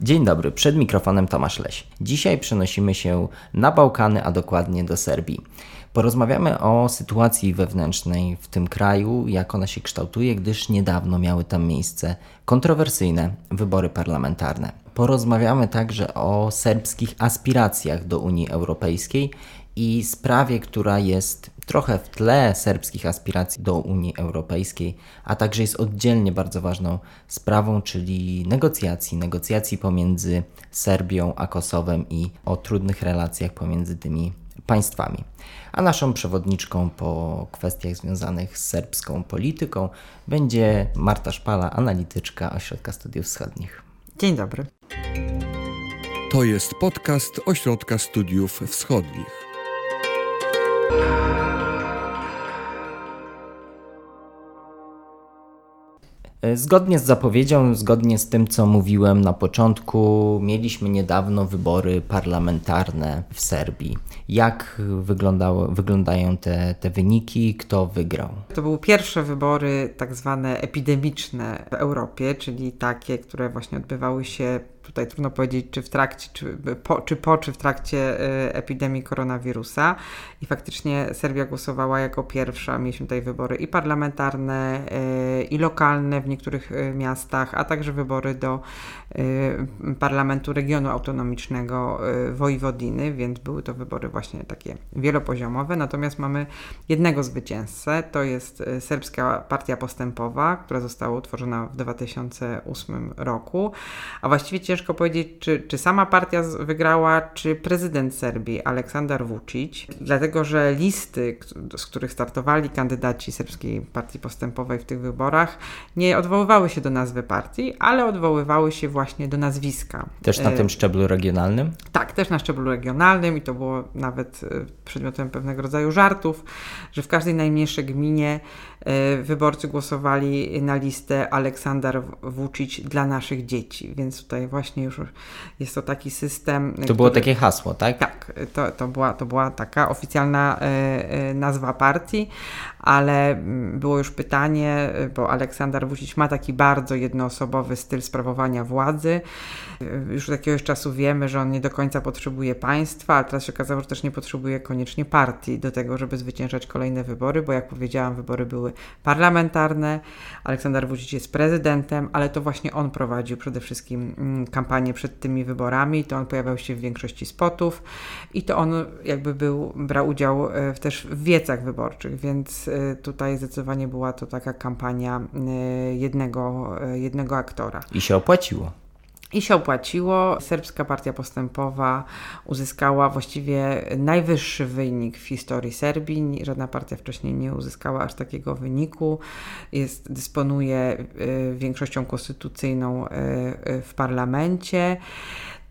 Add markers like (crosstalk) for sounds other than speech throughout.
Dzień dobry, przed mikrofonem Tomasz Leś. Dzisiaj przenosimy się na Bałkany, a dokładnie do Serbii. Porozmawiamy o sytuacji wewnętrznej w tym kraju, jak ona się kształtuje, gdyż niedawno miały tam miejsce kontrowersyjne wybory parlamentarne. Porozmawiamy także o serbskich aspiracjach do Unii Europejskiej i sprawie, która jest trochę w tle serbskich aspiracji do Unii Europejskiej, a także jest oddzielnie bardzo ważną sprawą, czyli negocjacji, negocjacji pomiędzy Serbią a Kosowem i o trudnych relacjach pomiędzy tymi państwami. A naszą przewodniczką po kwestiach związanych z serbską polityką będzie Marta Szpala, analityczka Ośrodka Studiów Wschodnich. Dzień dobry. To jest podcast Ośrodka Studiów Wschodnich. E, zgodnie z zapowiedzią, zgodnie z tym, co mówiłem na początku, mieliśmy niedawno wybory parlamentarne w Serbii. Jak wyglądają te, te wyniki? Kto wygrał? To były pierwsze wybory tak zwane epidemiczne w Europie, czyli takie, które właśnie odbywały się tutaj trudno powiedzieć, czy w trakcie, czy po, czy, po, czy w trakcie y, epidemii koronawirusa. I faktycznie Serbia głosowała jako pierwsza. Mieliśmy tutaj wybory i parlamentarne, y, i lokalne w niektórych y, miastach, a także wybory do Parlamentu Regionu Autonomicznego Wojwodiny, więc były to wybory właśnie takie wielopoziomowe. Natomiast mamy jednego zwycięzcę, to jest Serbska Partia Postępowa, która została utworzona w 2008 roku, a właściwie ciężko powiedzieć, czy, czy sama partia wygrała, czy prezydent Serbii Aleksander Vucic, dlatego że listy, z których startowali kandydaci Serbskiej Partii Postępowej w tych wyborach, nie odwoływały się do nazwy partii, ale odwoływały się właśnie do nazwiska. Też na e, tym szczeblu regionalnym? Tak, też na szczeblu regionalnym i to było nawet e, przedmiotem pewnego rodzaju żartów, że w każdej najmniejszej gminie wyborcy głosowali na listę Aleksander Vucic dla naszych dzieci, więc tutaj właśnie już jest to taki system. To który... było takie hasło, tak? Tak, to, to, była, to była taka oficjalna e, e, nazwa partii, ale mm, było już pytanie, bo Aleksander Vucic ma taki bardzo jednoosobowy styl sprawowania władzy. Już od jakiegoś czasu wiemy, że on nie do końca potrzebuje państwa, ale teraz się okazało, że też nie potrzebuje koniecznie partii do tego, żeby zwyciężać kolejne wybory, bo jak powiedziałam, wybory były parlamentarne. Aleksander Vucic jest prezydentem, ale to właśnie on prowadził przede wszystkim mm, kampanię przed tymi wyborami, to on pojawiał się w większości spotów i to on jakby był, brał udział w, też w wiecach wyborczych, więc e, tutaj zdecydowanie była to taka kampania jednego, jednego aktora. I się opłaciło. I się opłaciło. Serbska Partia Postępowa uzyskała właściwie najwyższy wynik w historii Serbii. Żadna partia wcześniej nie uzyskała aż takiego wyniku. Jest, dysponuje większością konstytucyjną w parlamencie.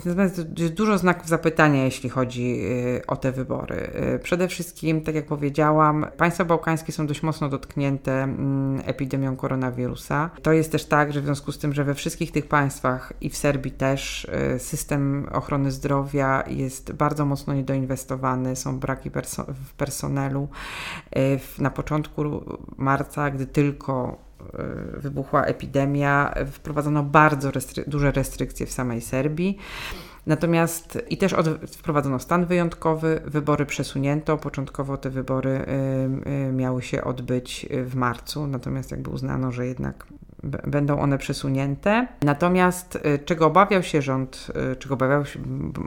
Natomiast jest dużo znaków zapytania, jeśli chodzi y, o te wybory. Y, przede wszystkim, tak jak powiedziałam, państwa bałkańskie są dość mocno dotknięte mm, epidemią koronawirusa. To jest też tak, że w związku z tym, że we wszystkich tych państwach i w Serbii też y, system ochrony zdrowia jest bardzo mocno niedoinwestowany, są braki perso w personelu. Na początku marca, gdy tylko wybuchła epidemia, wprowadzono bardzo restry duże restrykcje w samej Serbii. Natomiast i też od, wprowadzono stan wyjątkowy, wybory przesunięto. Początkowo te wybory y, y, miały się odbyć w marcu, natomiast jakby uznano, że jednak będą one przesunięte. Natomiast czego obawiał się rząd, czego obawiały się,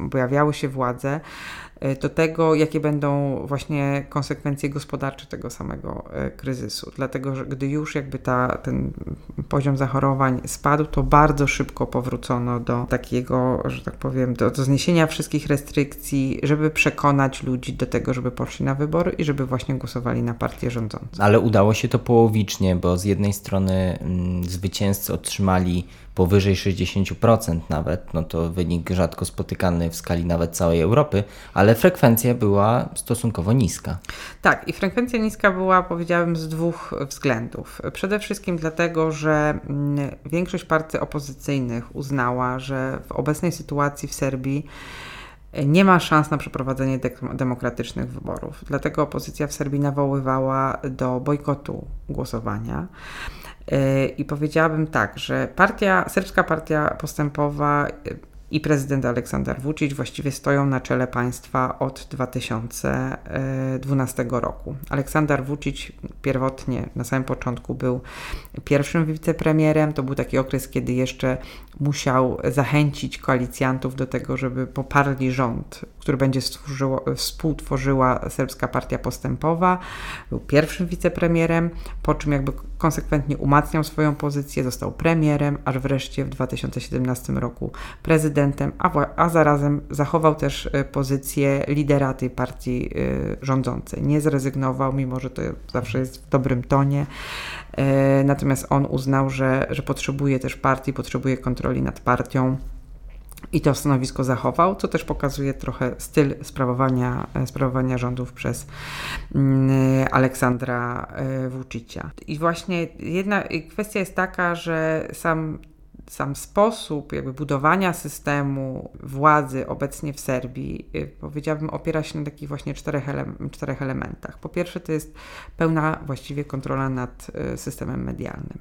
obawiały się władze, E, do tego, jakie będą właśnie konsekwencje gospodarcze tego samego e, kryzysu. Dlatego, że gdy już jakby ta, ten poziom zachorowań spadł, to bardzo szybko powrócono do takiego, że tak powiem, do, do zniesienia wszystkich restrykcji, żeby przekonać ludzi do tego, żeby poszli na wybory i żeby właśnie głosowali na partię rządzącą. Ale udało się to połowicznie, bo z jednej strony mm, zwycięzcy otrzymali powyżej 60% nawet, no to wynik rzadko spotykany w skali nawet całej Europy, ale frekwencja była stosunkowo niska. Tak, i frekwencja niska była, powiedziałabym, z dwóch względów. Przede wszystkim dlatego, że mm, większość partii opozycyjnych uznała, że w obecnej sytuacji w Serbii nie ma szans na przeprowadzenie demokratycznych wyborów. Dlatego opozycja w Serbii nawoływała do bojkotu głosowania. I powiedziałabym tak, że partia, serbska partia postępowa i prezydent Aleksander Vucic właściwie stoją na czele państwa od 2012 roku. Aleksander Vucic pierwotnie na samym początku był pierwszym wicepremierem. To był taki okres, kiedy jeszcze musiał zachęcić koalicjantów do tego, żeby poparli rząd, który będzie współtworzyła Serbska Partia Postępowa. Był pierwszym wicepremierem, po czym jakby konsekwentnie umacniał swoją pozycję, został premierem, aż wreszcie w 2017 roku prezydentem, a, a zarazem zachował też e, pozycję lidera tej partii y, rządzącej. Nie zrezygnował, mimo że to zawsze jest w dobrym tonie. E, natomiast on uznał, że, że potrzebuje też partii, potrzebuje kontroli nad partią i to stanowisko zachował, co też pokazuje trochę styl sprawowania, e, sprawowania rządów przez mm, Aleksandra e, Vucicia. I właśnie jedna kwestia jest taka, że sam sam sposób jakby budowania systemu władzy obecnie w Serbii, y, powiedziałabym, opiera się na takich właśnie czterech, ele czterech elementach. Po pierwsze, to jest pełna właściwie kontrola nad y, systemem medialnym.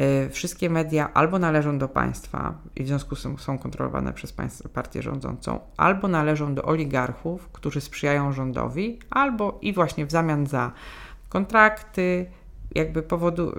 Y, wszystkie media albo należą do państwa i w związku z tym są kontrolowane przez partię rządzącą, albo należą do oligarchów, którzy sprzyjają rządowi, albo i właśnie w zamian za kontrakty, jakby powodu,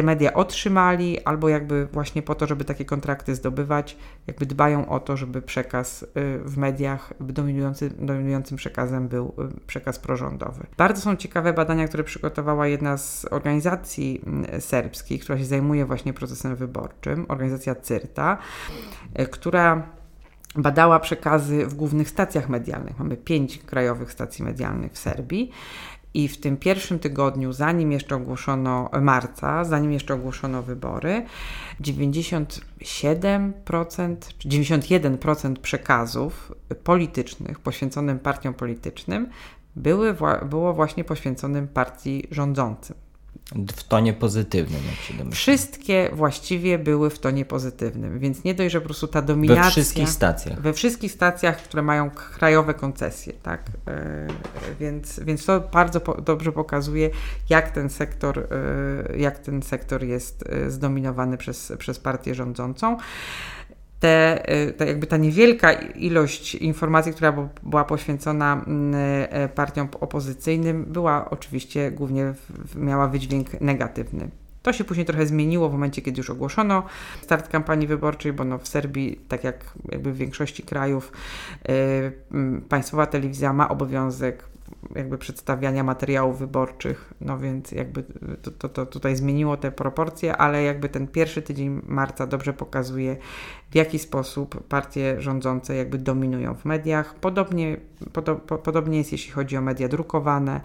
te media otrzymali, albo jakby właśnie po to, żeby takie kontrakty zdobywać, jakby dbają o to, żeby przekaz y, w mediach dominujący, dominującym przekazem był y, przekaz prorządowy. Bardzo są ciekawe badania, które przygotowała jedna z organizacji mm, serbskich, która się zajmuje właśnie procesem wyborczym, organizacja CYRTA, y, która badała przekazy w głównych stacjach medialnych. Mamy pięć krajowych stacji medialnych w Serbii i w tym pierwszym tygodniu, zanim jeszcze ogłoszono marca, zanim jeszcze ogłoszono wybory, 97% czy 91% przekazów politycznych poświęconym partiom politycznym były, było właśnie poświęconym partii rządzącym. W tonie pozytywnym, jak się domyślam. Wszystkie właściwie były w tonie pozytywnym, więc nie dość, że po prostu ta dominacja... We wszystkich stacjach. We wszystkich stacjach, które mają krajowe koncesje, tak? E, więc, więc to bardzo po, dobrze pokazuje, jak ten sektor, e, jak ten sektor jest e, zdominowany przez, przez partię rządzącą te, y, te, jakby ta niewielka ilość informacji, która była poświęcona mm, e, partiom opozycyjnym, była oczywiście głównie miała wydźwięk negatywny. To się później trochę zmieniło w momencie, kiedy już ogłoszono start kampanii wyborczej, bo no w Serbii, tak jak jakby w większości krajów, yy, państwowa telewizja ma obowiązek jakby przedstawiania materiałów wyborczych, no więc jakby to, to, to, tutaj zmieniło te proporcje, ale jakby ten pierwszy tydzień marca dobrze pokazuje, w jaki sposób partie rządzące jakby dominują w mediach. Podobnie, podo, podobnie jest, jeśli chodzi o media drukowane.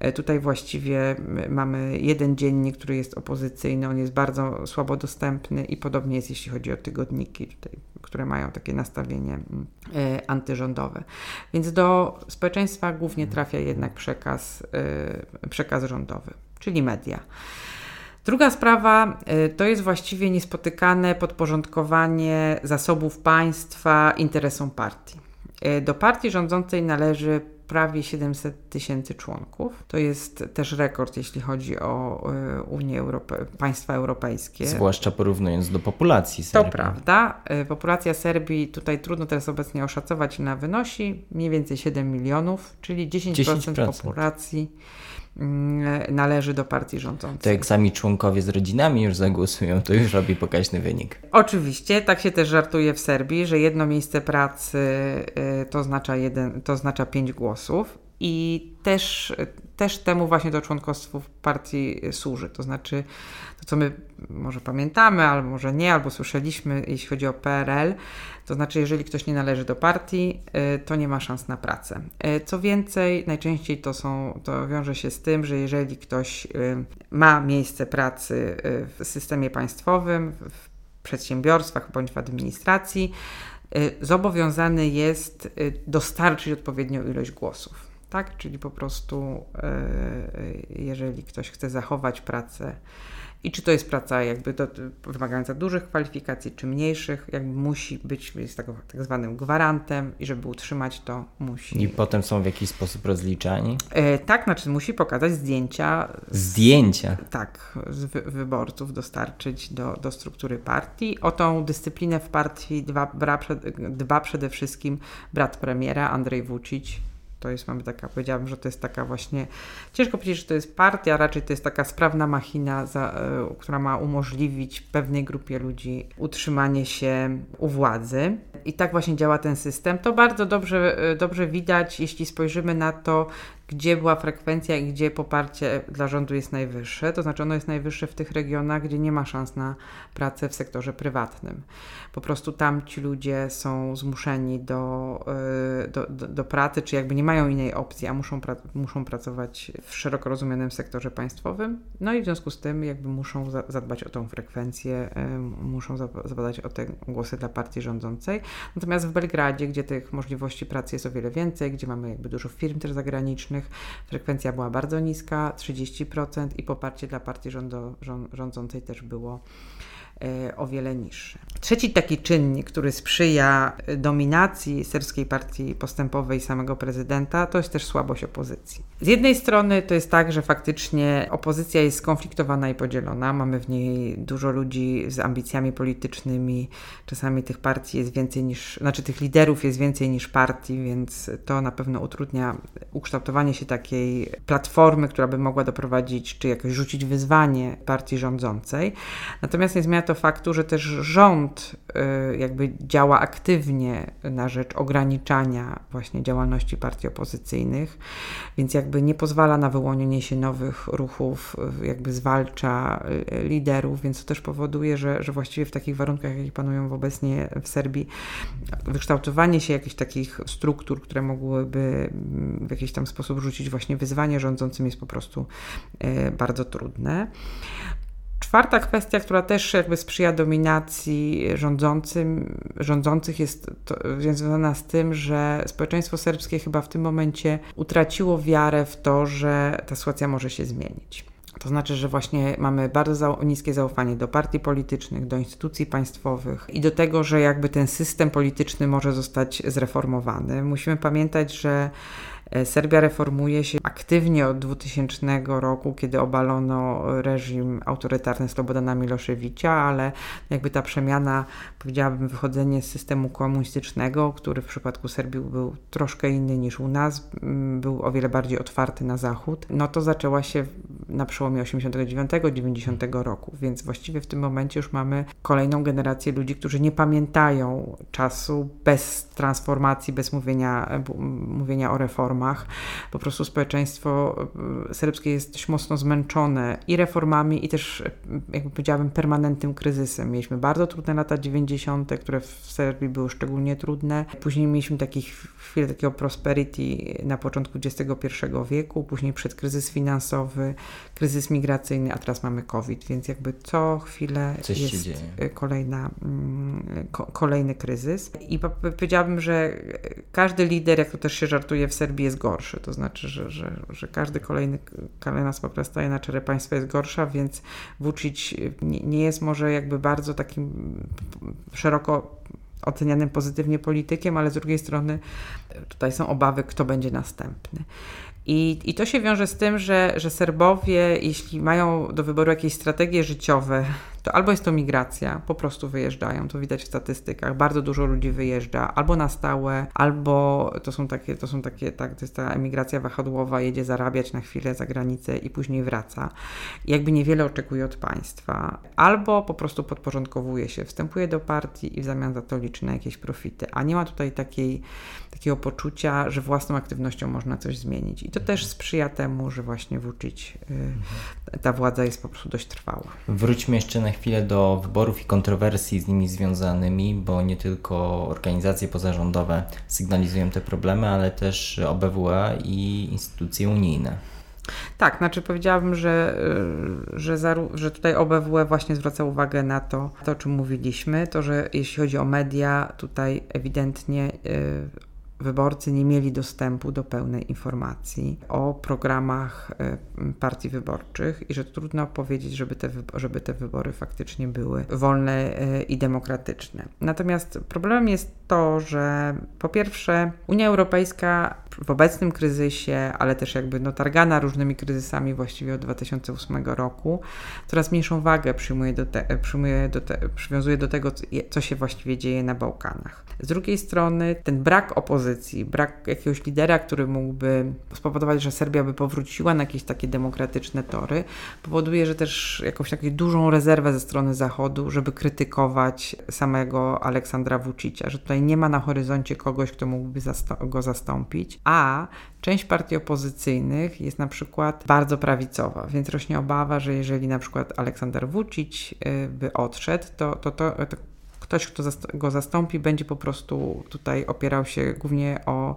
E, tutaj właściwie mamy jeden dziennik, który jest opozycyjny, on jest bardzo słabo dostępny i podobnie jest, jeśli chodzi o tygodniki, tutaj, które mają takie nastawienie e, antyrządowe. Więc do społeczeństwa głównie trafia jednak przekaz, e, przekaz rządowy, czyli media. Druga sprawa to jest właściwie niespotykane podporządkowanie zasobów państwa interesom partii. Do partii rządzącej należy prawie 700 tysięcy członków. To jest też rekord, jeśli chodzi o e, Unię Europe państwa europejskie. Zwłaszcza porównując do populacji Serbii. To prawda. E, populacja Serbii tutaj trudno teraz obecnie oszacować, na wynosi mniej więcej 7 milionów, czyli 10%, 10%. populacji należy do partii rządzącej. To jak sami członkowie z rodzinami już zagłosują, to już robi pokaźny wynik. Oczywiście, tak się też żartuje w Serbii, że jedno miejsce pracy y, to oznacza, jeden, to oznacza pięć głosów i też, też temu właśnie to członkostwo w partii służy. To znaczy, to co my może pamiętamy, albo może nie, albo słyszeliśmy, jeśli chodzi o PRL, to znaczy, jeżeli ktoś nie należy do partii, y, to nie ma szans na pracę. Y, co więcej, najczęściej to, są, to wiąże się z tym, że jeżeli ktoś y, ma miejsce pracy w systemie państwowym, w przedsiębiorstwach bądź w administracji, zobowiązany jest dostarczyć odpowiednią ilość głosów. tak? Czyli po prostu, jeżeli ktoś chce zachować pracę i czy to jest praca jakby do, wymagająca dużych kwalifikacji, czy mniejszych, jakby musi być jest tak, tak zwanym gwarantem i żeby utrzymać to musi. I potem są w jakiś sposób rozliczani? E, tak, znaczy musi pokazać zdjęcia. Zdjęcia? tak, z wy, wyborców dostarczyć do, do struktury partii. O tą dyscyplinę w partii dba, dba przede wszystkim brat premiera Andrzej Vucic, to jest, mamy taka, powiedziałabym, że to jest taka właśnie, ciężko powiedzieć, że to jest partia, raczej to jest taka sprawna machina, za, y, która ma umożliwić pewnej grupie ludzi utrzymanie się u władzy. I tak właśnie działa ten system. To bardzo dobrze, y, dobrze widać, jeśli spojrzymy na to, gdzie była frekwencja i gdzie poparcie dla rządu jest najwyższe. To znaczy ono jest najwyższe w tych regionach, gdzie nie ma szans na pracę w sektorze prywatnym. Po prostu tam ci ludzie są zmuszeni do, y, do, do, do pracy, czy jakby nie mają innej opcji, a muszą, pra muszą pracować w szeroko rozumianym sektorze państwowym. No i w związku z tym jakby muszą za zadbać o tą frekwencję, y, muszą zadbać o te głosy dla partii rządzącej. Natomiast w Belgradzie, gdzie tych możliwości pracy jest o wiele więcej, gdzie mamy jakby dużo firm też zagranicznych, frekwencja była bardzo niska, 30% i poparcie dla partii rządo, rządzącej też było o wiele niższe. Trzeci taki czynnik, który sprzyja dominacji serbskiej partii postępowej samego prezydenta, to jest też słabość opozycji. Z jednej strony to jest tak, że faktycznie opozycja jest skonfliktowana i podzielona. Mamy w niej dużo ludzi z ambicjami politycznymi. Czasami tych partii jest więcej niż, znaczy tych liderów jest więcej niż partii, więc to na pewno utrudnia ukształtowanie się takiej platformy, która by mogła doprowadzić, czy jakoś rzucić wyzwanie partii rządzącej. Natomiast nie zmienia to faktu, że też rząd y, jakby działa aktywnie na rzecz ograniczania właśnie działalności partii opozycyjnych, więc jakby nie pozwala na wyłonienie się nowych ruchów, jakby zwalcza y, liderów, więc to też powoduje, że, że właściwie w takich warunkach, jakie panują obecnie w Serbii, wykształtowanie się jakichś takich struktur, które mogłyby w jakiś tam sposób rzucić właśnie wyzwanie rządzącym jest po prostu y, bardzo trudne. Czwarta kwestia, która też jakby sprzyja dominacji rządzącym, rządzących jest związana z tym, że społeczeństwo serbskie chyba w tym momencie utraciło wiarę w to, że ta sytuacja może się zmienić. To znaczy, że właśnie mamy bardzo niskie zaufanie do partii politycznych, do instytucji państwowych i do tego, że jakby ten system polityczny może zostać zreformowany. Musimy pamiętać, że Serbia reformuje się aktywnie od 2000 roku, kiedy obalono reżim autorytarny Slobodana Miloszewicza, ale jakby ta przemiana, powiedziałabym, wychodzenie z systemu komunistycznego, który w przypadku Serbii był troszkę inny niż u nas, był o wiele bardziej otwarty na zachód, no to zaczęła się na przełomie 89-90 roku, więc właściwie w tym momencie już mamy kolejną generację ludzi, którzy nie pamiętają czasu bez transformacji, bez mówienia, mówienia o reformach reformach. Po prostu społeczeństwo e, serbskie jest dość mocno zmęczone i reformami, i też, jakby powiedziałabym, permanentnym kryzysem. Mieliśmy bardzo trudne lata 90., które w Serbii były szczególnie trudne. Później mieliśmy takich chwilę takiego prosperity na początku XXI wieku, później przed kryzys finansowy, kryzys migracyjny, a teraz mamy COVID, więc jakby co chwilę Coś jest kolejna, mm, kolejny kryzys. I powiedziałabym, że każdy lider, jak to też się żartuje w Serbii, jest gorszy. To znaczy, że, że, że każdy kolejny, kolejna staje na czele państwa jest gorsza, więc Vucic nie, nie jest może jakby bardzo takim szeroko ocenianym pozytywnie politykiem, ale z drugiej strony tutaj są obawy, kto będzie następny. I, I to się wiąże z tym, że, że Serbowie, jeśli mają do wyboru jakieś strategie życiowe, to albo jest to migracja, po prostu wyjeżdżają, to widać w statystykach, bardzo dużo ludzi wyjeżdża, albo na stałe, albo to są takie, to są takie, tak, to jest ta emigracja wahadłowa, jedzie zarabiać na chwilę za granicę i później wraca. Jakby niewiele oczekuje od państwa, albo po prostu podporządkowuje się, wstępuje do partii i w zamian za to liczy na jakieś profity, a nie ma tutaj takiej, takiego poczucia, że własną aktywnością można coś zmienić. I to też sprzyja temu, że właśnie włóczyć y, ta władza jest po prostu dość trwała. Wróćmy jeszcze na chwilę do wyborów i kontrowersji z nimi związanymi, bo nie tylko organizacje pozarządowe sygnalizują te problemy, ale też OBWE i instytucje unijne. Tak, znaczy powiedziałabym, że, y, że, że tutaj OBWE właśnie zwraca uwagę na to, to, o czym mówiliśmy, to, że jeśli chodzi o media, tutaj ewidentnie y, wyborcy nie mieli dostępu do pełnej informacji o programach e, partii wyborczych i że trudno powiedzieć, żeby te, żeby te wybory faktycznie były wolne e, i demokratyczne. Natomiast problemem jest to, że po pierwsze Unia Europejska w obecnym kryzysie, ale też jakby no, targana różnymi kryzysami właściwie od 2008 roku, coraz mniejszą wagę przyjmuje do te, przyjmuje do te, przywiązuje do tego, co się właściwie dzieje na Bałkanach. Z drugiej strony ten brak opozycji, brak jakiegoś lidera, który mógłby spowodować, że Serbia by powróciła na jakieś takie demokratyczne tory, powoduje, że też jakąś taką dużą rezerwę ze strony Zachodu, żeby krytykować samego Aleksandra Vucicia, że tutaj nie ma na horyzoncie kogoś, kto mógłby go zastąpić, a część partii opozycyjnych jest na przykład bardzo prawicowa, więc rośnie obawa, że jeżeli na przykład Aleksander Vucic y, by odszedł, to, to, to, to ktoś, kto go zastąpi, będzie po prostu tutaj opierał się głównie o,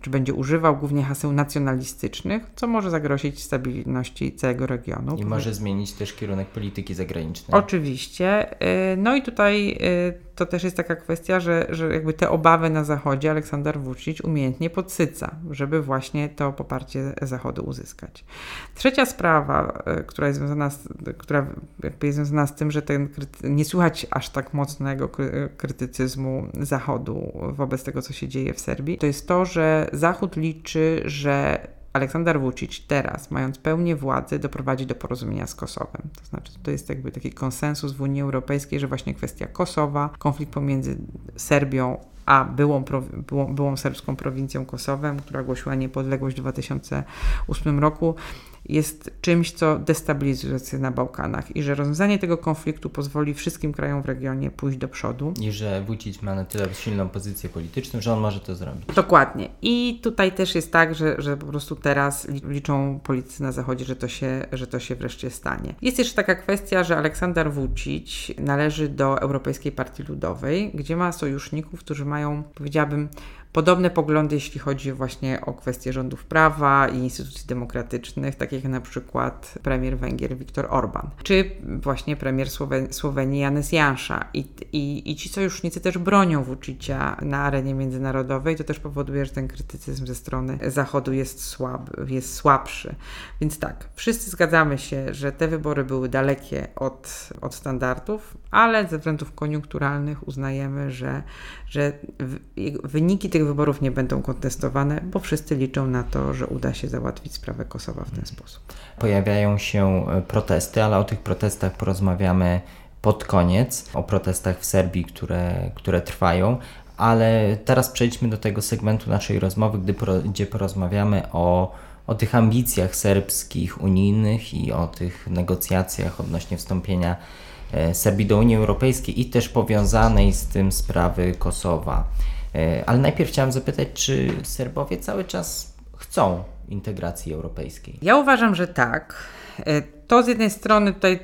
czy będzie używał głównie haseł nacjonalistycznych, co może zagrozić stabilności całego regionu. I może zmienić też kierunek polityki zagranicznej. Oczywiście. Y, no i tutaj y, to też jest taka kwestia, że, że jakby te obawy na Zachodzie Aleksander Vucic umiejętnie podsyca, żeby właśnie to poparcie Zachodu uzyskać. Trzecia sprawa, y, która jest związana z, która jakby jest związana z tym, że ten, nie słychać aż tak mocnego krytycyzmu Zachodu wobec tego, co się dzieje w Serbii, to jest to, że Zachód liczy, że Aleksander Vucic teraz, mając pełnię władzy, doprowadzi do porozumienia z Kosowem. To znaczy, to jest jakby taki konsensus w Unii Europejskiej, że właśnie kwestia Kosowa, konflikt pomiędzy Serbią a byłą, byłą, byłą serbską prowincją Kosowem, która ogłosiła niepodległość w 2008 roku, jest czymś, co destabilizuje sytuację na Bałkanach i że rozwiązanie tego konfliktu pozwoli wszystkim krajom w regionie pójść do przodu. I że Vucic ma na tyle silną pozycję polityczną, że on może to zrobić. Dokładnie. I tutaj też jest tak, że, że po prostu teraz liczą politycy na Zachodzie, że to, się, że to się wreszcie stanie. Jest jeszcze taka kwestia, że Aleksander Vucic należy do Europejskiej Partii Ludowej, gdzie ma sojuszników, którzy mają, powiedziałabym, podobne poglądy, jeśli chodzi właśnie o kwestie rządów prawa i instytucji demokratycznych, takich jak na przykład premier Węgier Viktor Orban, czy właśnie premier Słowen Słowenii Janes Jansza. I, i, I ci sojusznicy też bronią Vucicia na arenie międzynarodowej, to też powoduje, że ten krytycyzm ze strony Zachodu jest, słab, jest słabszy. Więc tak, wszyscy zgadzamy się, że te wybory były dalekie od, od standardów, ale ze względów koniunkturalnych uznajemy, że, że wyniki tych wyborów nie będą kontestowane, bo wszyscy liczą na to, że uda się załatwić sprawę Kosowa w ten sposób. Pojawiają się e, protesty, ale o tych protestach porozmawiamy pod koniec, o protestach w Serbii, które, które trwają. Ale teraz przejdźmy do tego segmentu naszej rozmowy, gdy, gdzie porozmawiamy o, o tych ambicjach serbskich, unijnych i o tych negocjacjach odnośnie wstąpienia e, Serbii do Unii Europejskiej i też powiązanej z tym sprawy Kosowa. E, ale najpierw chciałem zapytać, czy Serbowie cały czas chcą integracji europejskiej? Ja uważam, że tak. E, to z jednej strony tutaj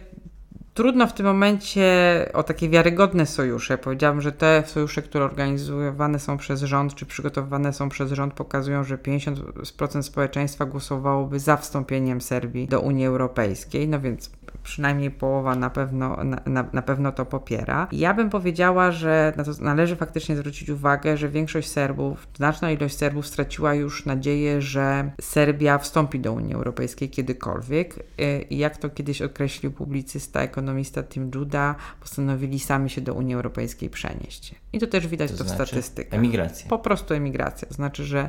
trudno w tym momencie o takie wiarygodne sojusze. Powiedziałabym, że te sojusze, które organizowane są przez rząd, czy przygotowywane są przez rząd, pokazują, że 50% społeczeństwa głosowałoby za wstąpieniem Serbii do Unii Europejskiej. No więc przynajmniej połowa na pewno, na, na, pewno to popiera. Ja bym powiedziała, że na to należy faktycznie zwrócić uwagę, że większość Serbów, znaczna ilość Serbów straciła już nadzieję, że Serbia wstąpi do Unii Europejskiej kiedykolwiek. Y, I jak to kiedyś określił publicysta, ekonomista Tim Juda, postanowili sami się do Unii Europejskiej przenieść. I to też widać to, to znaczy w statystykach. Emigracja. Po prostu emigracja. To znaczy, że,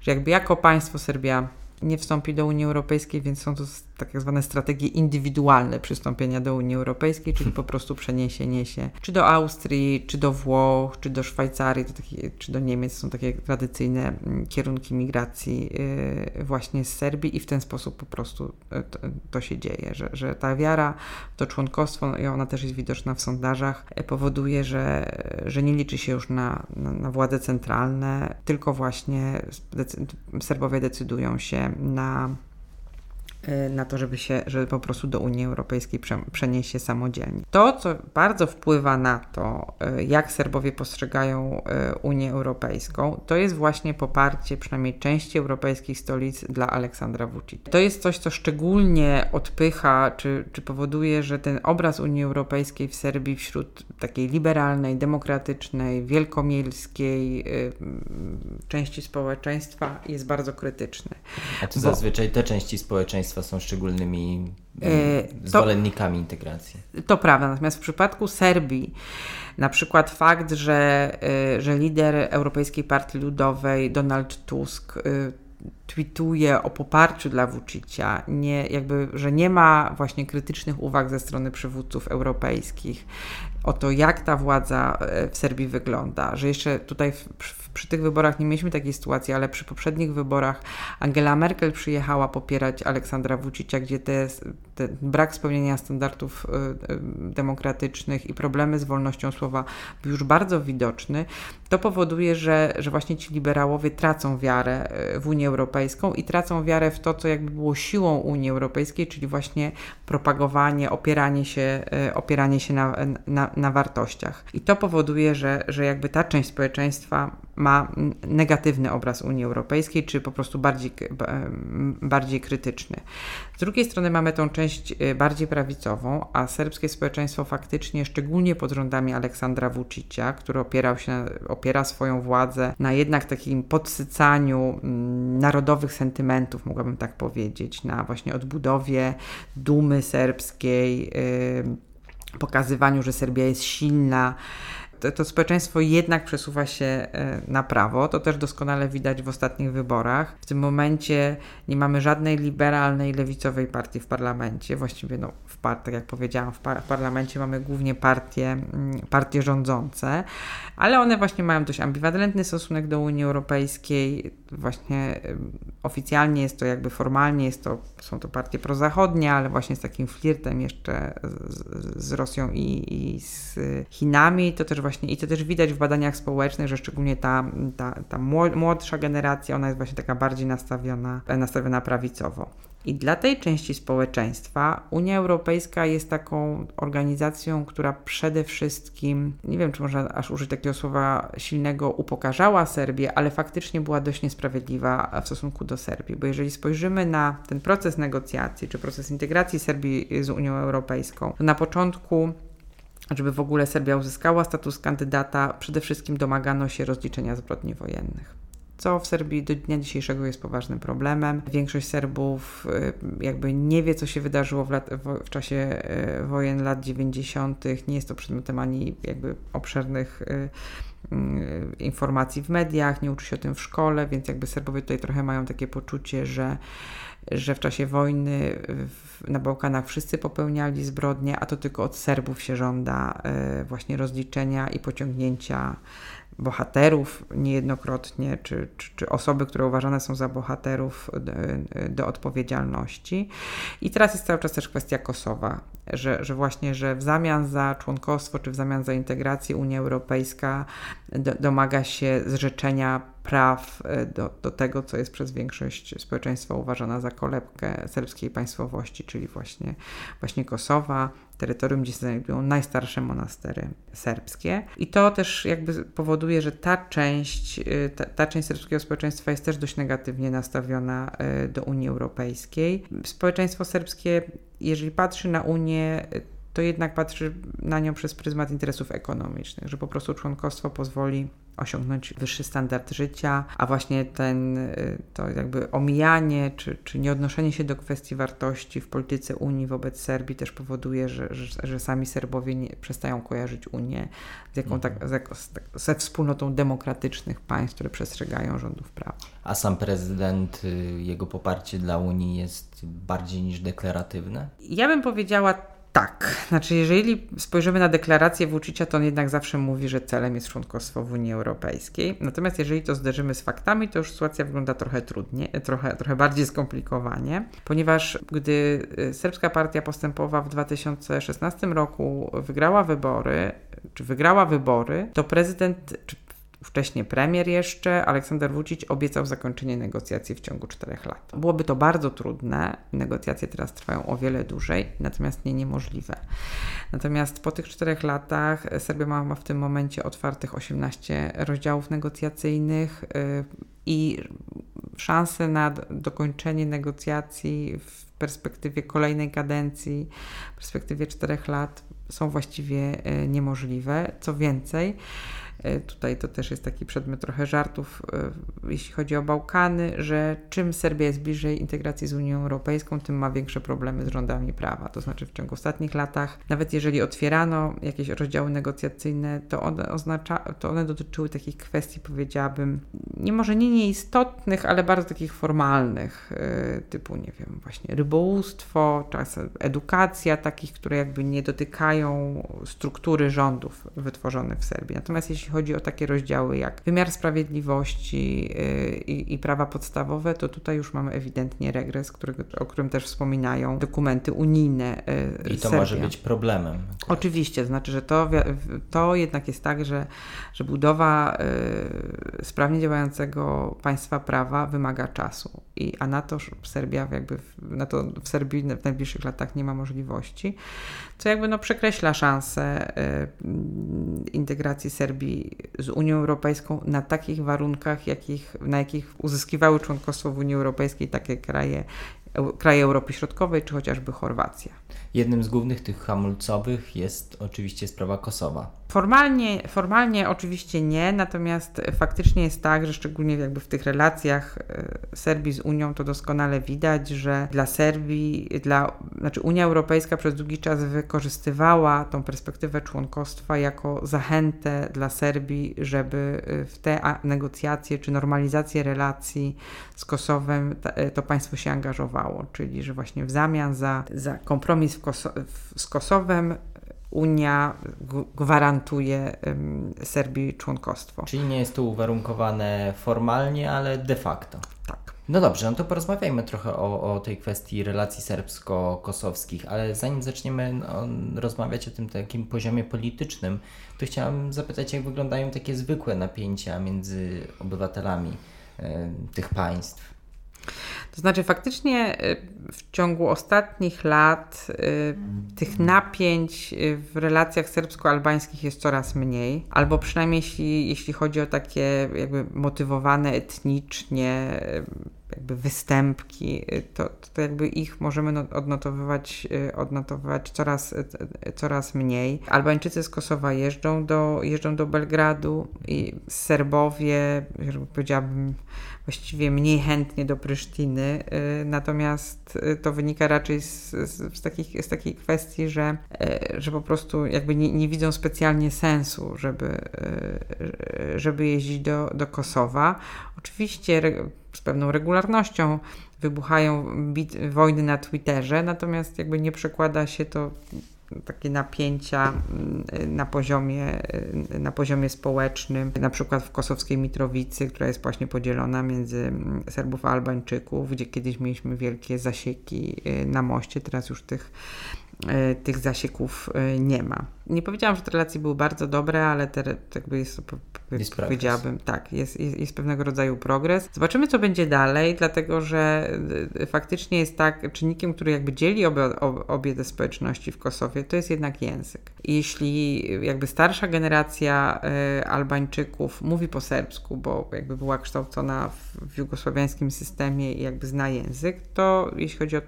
że jakby jako państwo Serbia nie wstąpi do Unii Europejskiej, więc są to tak zwane strategie indywidualne przystąpienia do Unii Europejskiej, czyli (laughs) po prostu przeniesienie się czy do Austrii, czy do Włoch, czy do Szwajcarii, takie, czy do Niemiec. Są takie tradycyjne mm, kierunki migracji y, właśnie z Serbii i w ten sposób po prostu y, to, to się dzieje, że, że ta wiara w to członkostwo, no i ona też jest widoczna w sondażach, y, powoduje, że, że nie liczy się już na, na, na władze centralne, tylko właśnie Serbowie decydują się na Y, na to, żeby się, żeby po prostu do Unii Europejskiej przenieść się samodzielnie. To, co bardzo wpływa na to, y, jak Serbowie postrzegają y, Unię Europejską, to jest właśnie poparcie przynajmniej części europejskich stolic dla Aleksandra Vucic. To jest coś, co szczególnie odpycha, czy, czy powoduje, że ten obraz Unii Europejskiej w Serbii wśród takiej liberalnej, demokratycznej, wielkomiejskiej części społeczeństwa jest bardzo krytyczny. A to Bo... zazwyczaj te części społeczeństwa państwa są szczególnymi e, zwolennikami integracji. To prawda, natomiast w przypadku Serbii na przykład fakt, że, e, że lider Europejskiej Partii Ludowej Donald Tusk e, tweetuje o poparciu dla Vucicia, nie, jakby, że nie ma właśnie krytycznych uwag ze strony przywódców europejskich o to, jak ta władza w Serbii wygląda, że jeszcze tutaj w, przy tych wyborach nie mieliśmy takiej sytuacji, ale przy poprzednich wyborach Angela Merkel przyjechała popierać Aleksandra Vucicia, gdzie te, te brak spełnienia standardów y, y, demokratycznych i problemy z wolnością słowa był już bardzo widoczny, to powoduje, że, że właśnie ci liberałowie tracą wiarę w Unię Europejską i tracą wiarę w to, co jakby było siłą Unii Europejskiej, czyli właśnie propagowanie, opieranie się, opieranie się na, na, na wartościach. I to powoduje, że, że jakby ta część społeczeństwa ma negatywny obraz Unii Europejskiej, czy po prostu bardziej, bardziej krytyczny. Z drugiej strony mamy tą część y, bardziej prawicową, a serbskie społeczeństwo faktycznie, szczególnie pod rządami Aleksandra Vucicia, który opierał się, opiera swoją władzę na jednak takim podsycaniu mm, narodowych sentymentów, mogłabym tak powiedzieć, na właśnie odbudowie dumy serbskiej, pokazywaniu, że Serbia jest silna, to, społeczeństwo jednak przesuwa się e, na prawo. To też doskonale widać w ostatnich wyborach. W tym momencie nie mamy żadnej liberalnej, lewicowej partii w parlamencie. Właściwie, no, par, tak jak powiedziałam, w, par, w parlamencie mamy głównie partie, mm, partie rządzące, ale one właśnie mają dość ambiwalentny stosunek do Unii Europejskiej. Właśnie oficjalnie jest to jakby formalnie, jest to, są to partie prozachodnie, ale właśnie z takim flirtem jeszcze z, z Rosją i, i z Chinami. To też właśnie i to też widać w badaniach społecznych, że szczególnie ta, ta, ta młodsza generacja, ona jest właśnie taka bardziej nastawiona, nastawiona prawicowo. I dla tej części społeczeństwa Unia Europejska jest taką organizacją, która przede wszystkim, nie wiem czy można aż użyć takiego słowa silnego, upokarzała Serbię, ale faktycznie była dość niesprawiedliwa w stosunku do Serbii. Bo jeżeli spojrzymy na ten proces negocjacji, czy proces integracji Serbii z Unią Europejską, to na początku żeby w ogóle Serbia uzyskała status kandydata, przede wszystkim domagano się rozliczenia zbrodni wojennych. Co w Serbii do dnia dzisiejszego jest poważnym problemem. Większość Serbów y, jakby nie wie, co się wydarzyło w, lat, w, w czasie y, wojen lat 90. Nie jest to przedmiotem ani jakby obszernych y, informacji w mediach, nie uczy się o tym w szkole, więc jakby Serbowie tutaj trochę mają takie poczucie, że że w czasie wojny na Bałkanach wszyscy popełniali zbrodnie, a to tylko od Serbów się żąda właśnie rozliczenia i pociągnięcia bohaterów niejednokrotnie, czy, czy, czy, osoby, które uważane są za bohaterów do, do, odpowiedzialności. I teraz jest cały czas też kwestia Kosowa, że, że właśnie, że w zamian za członkostwo, czy w zamian za integrację Unia Europejska do, domaga się zrzeczenia praw e, do, do tego, co jest przez większość społeczeństwa uważana za kolebkę serbskiej państwowości, czyli właśnie, właśnie Kosowa, terytorium, gdzie znajdują najstarsze monastery serbskie. I to też jakby powoduje, że ta część, y, ta, ta część serbskiego społeczeństwa jest też dość negatywnie nastawiona y, do Unii Europejskiej. Społeczeństwo serbskie, jeżeli patrzy na Unię, to jednak patrzy na nią przez pryzmat interesów ekonomicznych, że po prostu członkostwo pozwoli osiągnąć wyższy standard życia, a właśnie ten, y, to jakby omijanie czy, czy nieodnoszenie się do kwestii wartości w polityce Unii wobec Serbii też powoduje, że, że, że sami Serbowie nie, przestają kojarzyć Unię z jaką tak, z, ze wspólnotą demokratycznych państw, które przestrzegają rządów prawa. A sam prezydent, y, jego poparcie dla Unii jest bardziej niż deklaratywne? Ja bym powiedziała tak, znaczy jeżeli spojrzymy na deklarację Vucicia, to on jednak zawsze mówi, że celem jest członkostwo w Unii Europejskiej. Natomiast jeżeli to zderzymy z faktami, to już sytuacja wygląda trochę trudniej, trochę, trochę bardziej skomplikowanie, ponieważ gdy y, Serbska Partia Postępowa w 2016 roku wygrała wybory, czy wygrała wybory, to prezydent, czy wcześniej premier jeszcze, Aleksander Vucic obiecał zakończenie negocjacji w ciągu czterech lat. Byłoby to bardzo trudne, negocjacje teraz trwają o wiele dłużej, natomiast nie niemożliwe. Natomiast po tych czterech latach Serbia ma w tym momencie otwartych 18 rozdziałów negocjacyjnych y, i szanse na dokończenie negocjacji w perspektywie kolejnej kadencji, w perspektywie czterech lat są właściwie y, niemożliwe. Co więcej, tutaj to też jest taki przedmiot trochę żartów, e, jeśli chodzi o Bałkany, że czym Serbia jest bliżej integracji z Unią Europejską, tym ma większe problemy z rządami prawa. To znaczy w ciągu ostatnich latach, nawet jeżeli otwierano jakieś rozdziały negocjacyjne, to one, oznacza, to one dotyczyły takich kwestii, powiedziałabym, nie może nie nieistotnych, ale bardzo takich formalnych, e, typu, nie wiem, właśnie rybołówstwo, czasem edukacja, takich, które jakby nie dotykają struktury rządów wytworzonych w Serbii. Natomiast jeśli chodzi o takie rozdziały jak wymiar sprawiedliwości yy, i, i prawa podstawowe, to tutaj już mamy ewidentnie regres, którego, o którym też wspominają dokumenty unijne. Yy, I to Serbia. może być problemem. Oczywiście, znaczy, że to, to jednak jest tak, że, że budowa yy, sprawnie działającego państwa prawa wymaga czasu. I, a na to Serbia jakby na to w Serbii w najbliższych latach nie ma możliwości, co jakby no przekreśla szansę integracji Serbii z Unią Europejską na takich warunkach, jakich, na jakich uzyskiwały członkostwo w Unii Europejskiej takie kraje, kraje Europy Środkowej, czy chociażby Chorwacja. Jednym z głównych tych hamulcowych jest oczywiście sprawa Kosowa. Formalnie, formalnie oczywiście nie, natomiast faktycznie jest tak, że szczególnie jakby w tych relacjach e, Serbii z Unią to doskonale widać, że dla Serbii, dla, znaczy Unia Europejska przez długi czas wykorzystywała tą perspektywę członkostwa jako zachętę dla Serbii, żeby e, w te negocjacje czy normalizację relacji z Kosowem e, to państwo się angażowało, czyli że właśnie w zamian za, za kompromis Koso z Kosowem Unia gwarantuje Serbii członkostwo. Czyli nie jest to uwarunkowane formalnie, ale de facto. Tak. No dobrze, no to porozmawiajmy trochę o, o tej kwestii relacji serbsko-kosowskich, ale zanim zaczniemy no, rozmawiać o tym takim poziomie politycznym, to chciałam zapytać, jak wyglądają takie zwykłe napięcia między obywatelami y, tych państw. To znaczy, faktycznie y, w ciągu ostatnich lat y, tych napięć y, w relacjach serbsko-albańskich jest coraz mniej, albo przynajmniej jeśli, jeśli chodzi o takie jakby motywowane etnicznie jakby występki, to, to jakby ich możemy no, odnotowywać, odnotowywać coraz, coraz mniej. Albańczycy z Kosowa jeżdżą do, jeżdżą do Belgradu i Serbowie, powiedziałabym, właściwie mniej chętnie do Prysztiny, y, natomiast y, to wynika raczej z, z, z, takich, z takiej kwestii, że, y, że po prostu jakby nie, nie widzą specjalnie sensu, żeby, żeby jeździć do, do Kosowa. Oczywiście z pewną regularnością wybuchają bit, wojny na Twitterze, natomiast jakby nie przekłada się to takie napięcia mm, na poziomie, na poziomie społecznym, na przykład w kosowskiej Mitrowicy, która jest właśnie podzielona między mm, Serbów a Albańczyków, gdzie kiedyś mieliśmy wielkie zasieki y, na moście, teraz już tych y, tych zasieków y, nie ma. Nie powiedziałam, że te relacje były bardzo dobre, ale te, jakby jest, jest powiedziałabym, tak, jest, jest, jest, pewnego rodzaju progres. Zobaczymy, co będzie dalej, dlatego że y, faktycznie jest tak, czynnikiem, który jakby dzieli obie, obie te społeczności w Kosowie, to jest jednak język. Jeśli jakby starsza generacja Albańczyków mówi po serbsku, bo jakby była kształcona w, w jugosłowiańskim systemie i jakby zna język, to jeśli chodzi o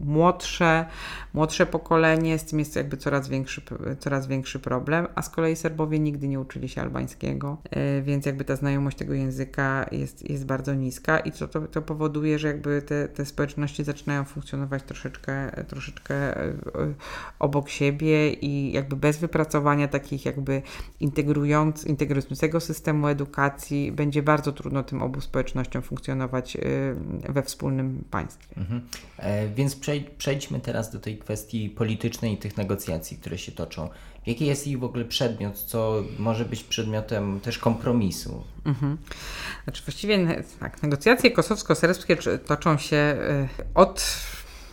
młodsze, młodsze pokolenie, z tym jest jakby coraz większy, coraz większy problem, a z kolei Serbowie nigdy nie uczyli się albańskiego, e, więc jakby ta znajomość tego języka jest, jest bardzo niska i to, to powoduje, że jakby te, te społeczności zaczynają funkcjonować troszeczkę, troszeczkę e, obok siebie i jakby bez wypracowania takich jakby integrując, integrującego systemu edukacji będzie bardzo trudno tym obu społecznościom funkcjonować e, we wspólnym państwie. Mhm. E, więc przejdźmy teraz do tej kwestii politycznej i tych negocjacji, które się toczą. Jaki jest ich w ogóle przedmiot, co może być przedmiotem też kompromisu? Mhm. Znaczy właściwie tak, negocjacje kosowsko-serbskie toczą się y, od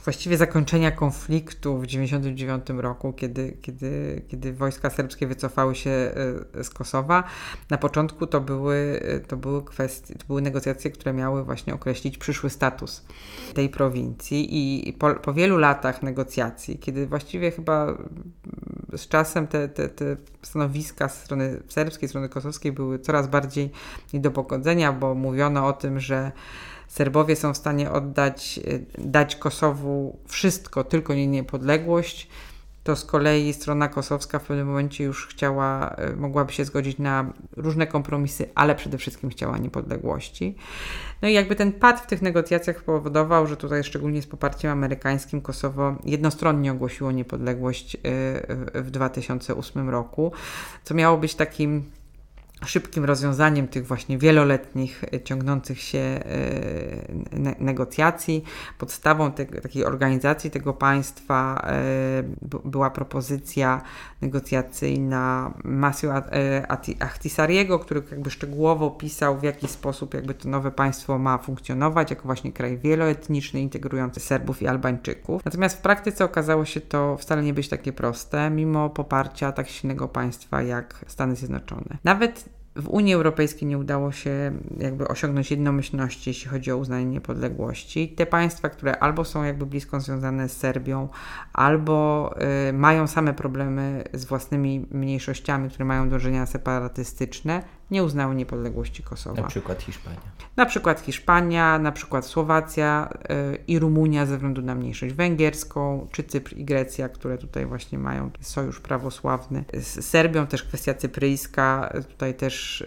właściwie zakończenia konfliktu w 1999 roku, kiedy, kiedy, kiedy wojska serbskie wycofały się e, z Kosowa. Na początku to były, to były kwestie, to były negocjacje, które miały właśnie określić przyszły status tej prowincji i po, po wielu latach negocjacji, kiedy właściwie chyba z czasem te, te, te stanowiska z strony serbskiej, strony kosowskiej były coraz bardziej nie do pogodzenia, bo mówiono o tym, że Serbowie są w stanie oddać, e, dać Kosowu wszystko, tylko nie niepodległość, to z kolei strona kosowska w pewnym momencie już chciała, e, mogłaby się zgodzić na różne kompromisy, ale przede wszystkim chciała niepodległości. No i jakby ten pad w tych negocjacjach powodował, że tutaj szczególnie z poparciem amerykańskim Kosowo jednostronnie ogłosiło niepodległość e, w 2008 roku, co miało być takim szybkim rozwiązaniem tych właśnie wieloletnich, e, ciągnących się e, negocjacji. Podstawą te, takiej organizacji tego państwa e, była propozycja negocjacyjna Masiu Ahtisariego, który jakby szczegółowo pisał, w jaki sposób jakby to nowe państwo ma funkcjonować, jako właśnie kraj wieloetniczny, integrujący Serbów i Albańczyków. Natomiast w praktyce okazało się to wcale nie być takie proste, mimo poparcia tak silnego państwa jak Stany Zjednoczone. Nawet w Unii Europejskiej nie udało się jakby osiągnąć jednomyślności, jeśli chodzi o uznanie niepodległości. Te państwa, które albo są jakby blisko związane z Serbią, albo y, mają same problemy z własnymi mniejszościami, które mają dążenia separatystyczne, nie uznały niepodległości Kosowa. Na przykład Hiszpania. Na przykład Hiszpania, na przykład Słowacja yy, i Rumunia ze względu na mniejszość węgierską, czy Cypr i Grecja, które tutaj właśnie mają sojusz prawosławny. Z Serbią też kwestia cypryjska tutaj też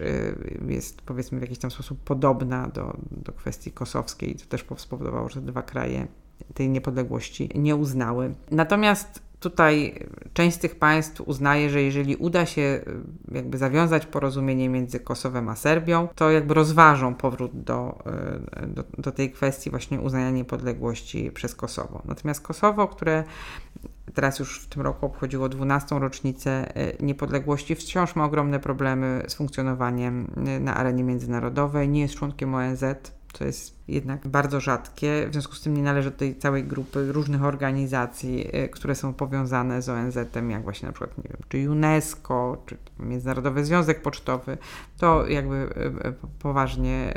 yy, jest powiedzmy w jakiś tam sposób podobna do, do kwestii kosowskiej. To też spowodowało, że te dwa kraje tej niepodległości nie uznały. Natomiast Tutaj część z tych państw uznaje, że jeżeli uda się y, jakby zawiązać porozumienie między Kosowem a Serbią, to jakby rozważą powrót do, y, do, do tej kwestii właśnie uznania niepodległości przez Kosowo. Natomiast Kosowo, które teraz już w tym roku obchodziło 12. rocznicę y, niepodległości, wciąż ma ogromne problemy z funkcjonowaniem na arenie międzynarodowej, nie jest członkiem ONZ, to jest jednak bardzo rzadkie. W związku z tym nie należy do tej całej grupy różnych organizacji, y, które są powiązane z ONZ-em, jak właśnie na przykład, nie wiem, czy UNESCO, czy Międzynarodowy Związek Pocztowy. To jakby y, y, poważnie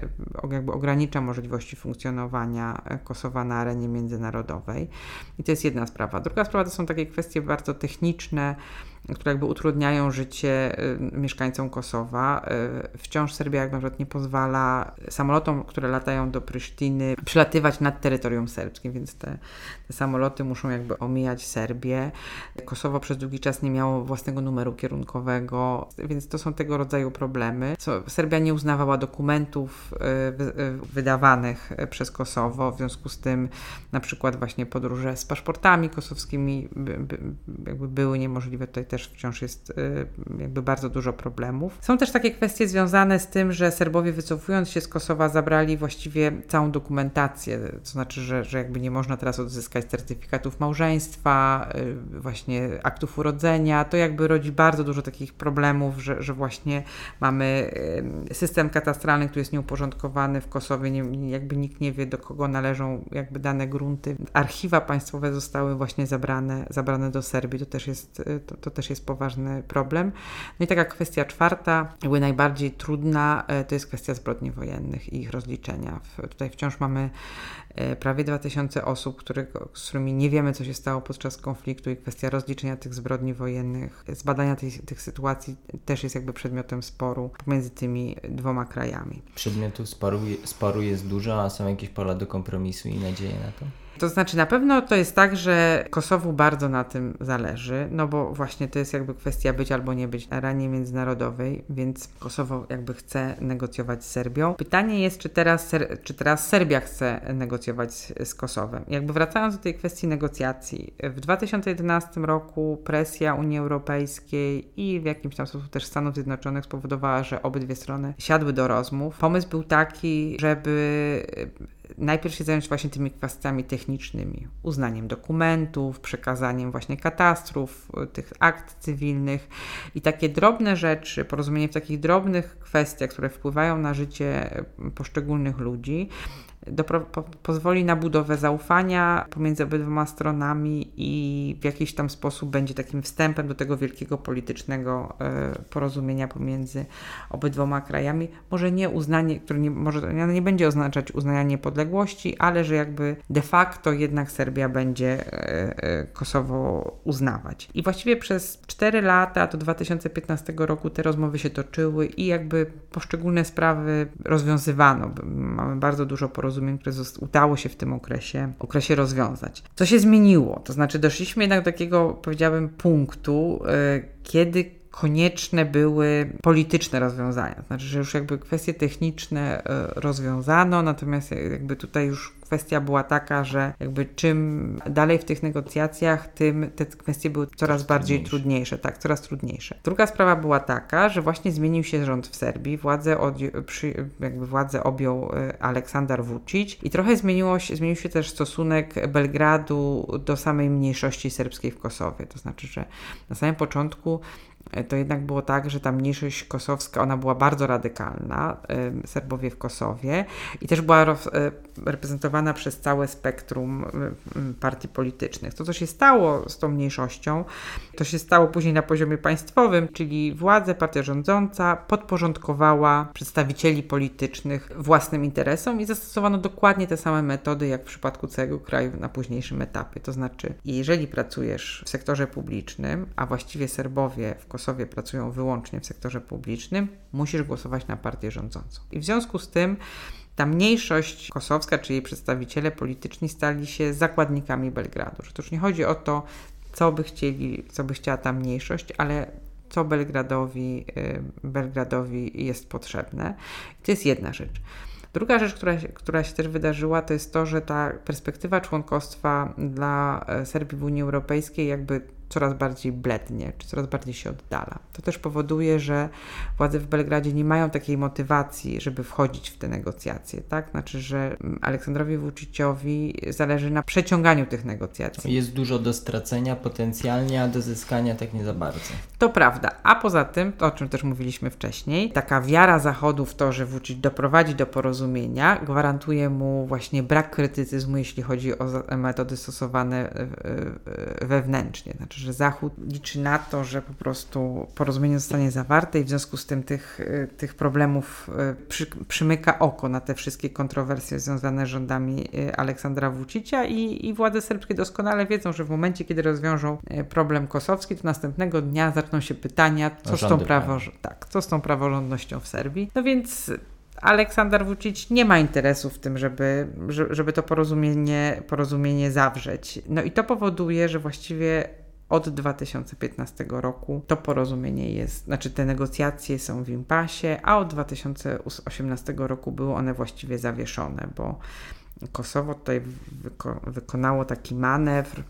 jakby ogranicza możliwości funkcjonowania Kosowa na arenie międzynarodowej. I to jest jedna sprawa. Druga sprawa to są takie kwestie bardzo techniczne, które jakby utrudniają życie mieszkańcom Kosowa. Wciąż Serbia jak na nie pozwala samolotom, które latają do Prysztiny, przelatywać nad terytorium serbskim, więc te, te samoloty muszą jakby omijać Serbię. Kosowo przez długi czas nie miało własnego numeru kierunkowego, więc to są tego rodzaju problemy. Serbia nie uznawała dokumentów e, wydawanych przez Kosowo, w związku z tym na przykład właśnie podróże z paszportami kosowskimi jakby były niemożliwe. Tutaj też wciąż jest e, jakby bardzo dużo problemów. Są też takie kwestie związane z tym, że Serbowie wycofując się z Kosowa zabrali właściwie całą dokumentację, to znaczy, że, że jakby nie można teraz odzyskać certyfikatów małżeństwa, y, właśnie aktów urodzenia, to jakby rodzi bardzo dużo takich problemów, że, że właśnie mamy y, system katastralny, który jest nieuporządkowany w Kosowie, nie, jakby nikt nie wie do kogo należą jakby dane grunty. Archiwa państwowe zostały właśnie zabrane, zabrane do Serbii, to też jest, y, to, to też jest poważny problem. No i taka kwestia czwarta, jakby najbardziej trudna, to jest kwestia zbrodni wojennych i ich rozliczenia. Tutaj wciąż mamy e, prawie 2000 osób, które, z którymi nie wiemy, co się stało podczas konfliktu i kwestia rozliczenia tych zbrodni wojennych, zbadania tej, tych sytuacji też jest jakby przedmiotem sporu pomiędzy tymi dwoma krajami. Przedmiotów sporu, sporu jest dużo, a są jakieś pola do kompromisu i nadzieje na to? To znaczy, na pewno to jest tak, że Kosowu bardzo na tym zależy, no bo właśnie to jest jakby kwestia być albo nie być na arenie międzynarodowej, więc Kosowo jakby chce negocjować z Serbią. Pytanie jest, czy teraz, czy teraz Serbia chce negocjować z Kosowem. Jakby wracając do tej kwestii negocjacji, w 2011 roku presja Unii Europejskiej i w jakimś tam sposób też Stanów Zjednoczonych spowodowała, że obydwie strony siadły do rozmów. Pomysł był taki, żeby najpierw się zająć właśnie tymi kwestiami technicznymi, uznaniem dokumentów, przekazaniem właśnie katastrów, y, tych akt cywilnych. I takie drobne rzeczy, porozumienie w takich drobnych kwestiach, które wpływają na życie y, poszczególnych ludzi, po pozwoli na budowę zaufania pomiędzy obydwoma stronami i w jakiś tam sposób będzie takim wstępem do tego wielkiego politycznego y, porozumienia pomiędzy obydwoma krajami. Może nie uznanie, które nie, może nie będzie oznaczać uznania niepodległości, ale że jakby de facto jednak Serbia będzie y, Kosowo uznawać. I właściwie przez 4 lata do 2015 roku te rozmowy się toczyły i jakby poszczególne sprawy rozwiązywano. Mamy bardzo dużo porozumień, które udało się w tym okresie, okresie rozwiązać. Co się zmieniło? To znaczy doszliśmy jednak do takiego, powiedziałbym, punktu, yy, kiedy konieczne były polityczne rozwiązania. Znaczy, że już jakby kwestie techniczne e, rozwiązano, natomiast jakby tutaj już kwestia była taka, że jakby czym dalej w tych negocjacjach, tym te kwestie były coraz bardziej trudniejsze. tak, coraz trudniejsze. Druga sprawa była taka, że właśnie zmienił się rząd w Serbii, władzę, od, przy, jakby władzę objął e, Aleksander Vucic i trochę zmieniło się, zmienił się też stosunek Belgradu do samej mniejszości serbskiej w Kosowie. To znaczy, że na samym początku to jednak było tak, że ta mniejszość kosowska, ona była bardzo radykalna, Serbowie w Kosowie i też była e, reprezentowana przez całe spektrum partii politycznych. To, co się stało z tą mniejszością, to się stało później na poziomie państwowym, czyli władze, partia rządząca podporządkowała przedstawicieli politycznych własnym interesom i zastosowano dokładnie te same metody, jak w przypadku całego kraju na późniejszym etapie. To znaczy, jeżeli pracujesz w sektorze publicznym, a właściwie Serbowie w Kosowie pracują wyłącznie w sektorze publicznym, musisz głosować na partię rządzącą. I w związku z tym ta mniejszość kosowska, czy jej przedstawiciele polityczni stali się zakładnikami Belgradu. Że to już nie chodzi o to, co by chcieli, co by chciała ta mniejszość, ale co Belgradowi, y, Belgradowi jest potrzebne. I to jest jedna rzecz. Druga rzecz, która, która się też wydarzyła, to jest to, że ta perspektywa członkostwa dla e, Serbii w Unii Europejskiej jakby coraz bardziej blednie, czy coraz bardziej się oddala. To też powoduje, że władze w Belgradzie nie mają takiej motywacji, żeby wchodzić w te negocjacje, tak? Znaczy, że Aleksandrowi Vuciciowi zależy na przeciąganiu tych negocjacji. Jest dużo do stracenia potencjalnie, a do zyskania tak nie za bardzo. To prawda. A poza tym, o czym też mówiliśmy wcześniej, taka wiara Zachodu w to, że Vucic doprowadzi do porozumienia, gwarantuje mu właśnie brak krytycyzmu, jeśli chodzi o metody stosowane wewnętrznie. Znaczy, że Zachód liczy na to, że po prostu porozumienie zostanie zawarte i w związku z tym tych, y, tych problemów y, przy, przymyka oko na te wszystkie kontrowersje związane z rządami y, Aleksandra Vucicia i, i władze serbskie doskonale wiedzą, że w momencie, kiedy rozwiążą problem kosowski, to następnego dnia zaczną się pytania, co, z tą, prawo, tak, co z tą praworządnością w Serbii. No więc Aleksander Vucic nie ma interesu w tym, żeby, żeby to porozumienie, porozumienie zawrzeć. No i to powoduje, że właściwie od 2015 roku. To porozumienie jest, znaczy te negocjacje są w impasie, a od 2018 roku były one właściwie zawieszone, bo Kosowo tutaj wyko wykonało taki manewr,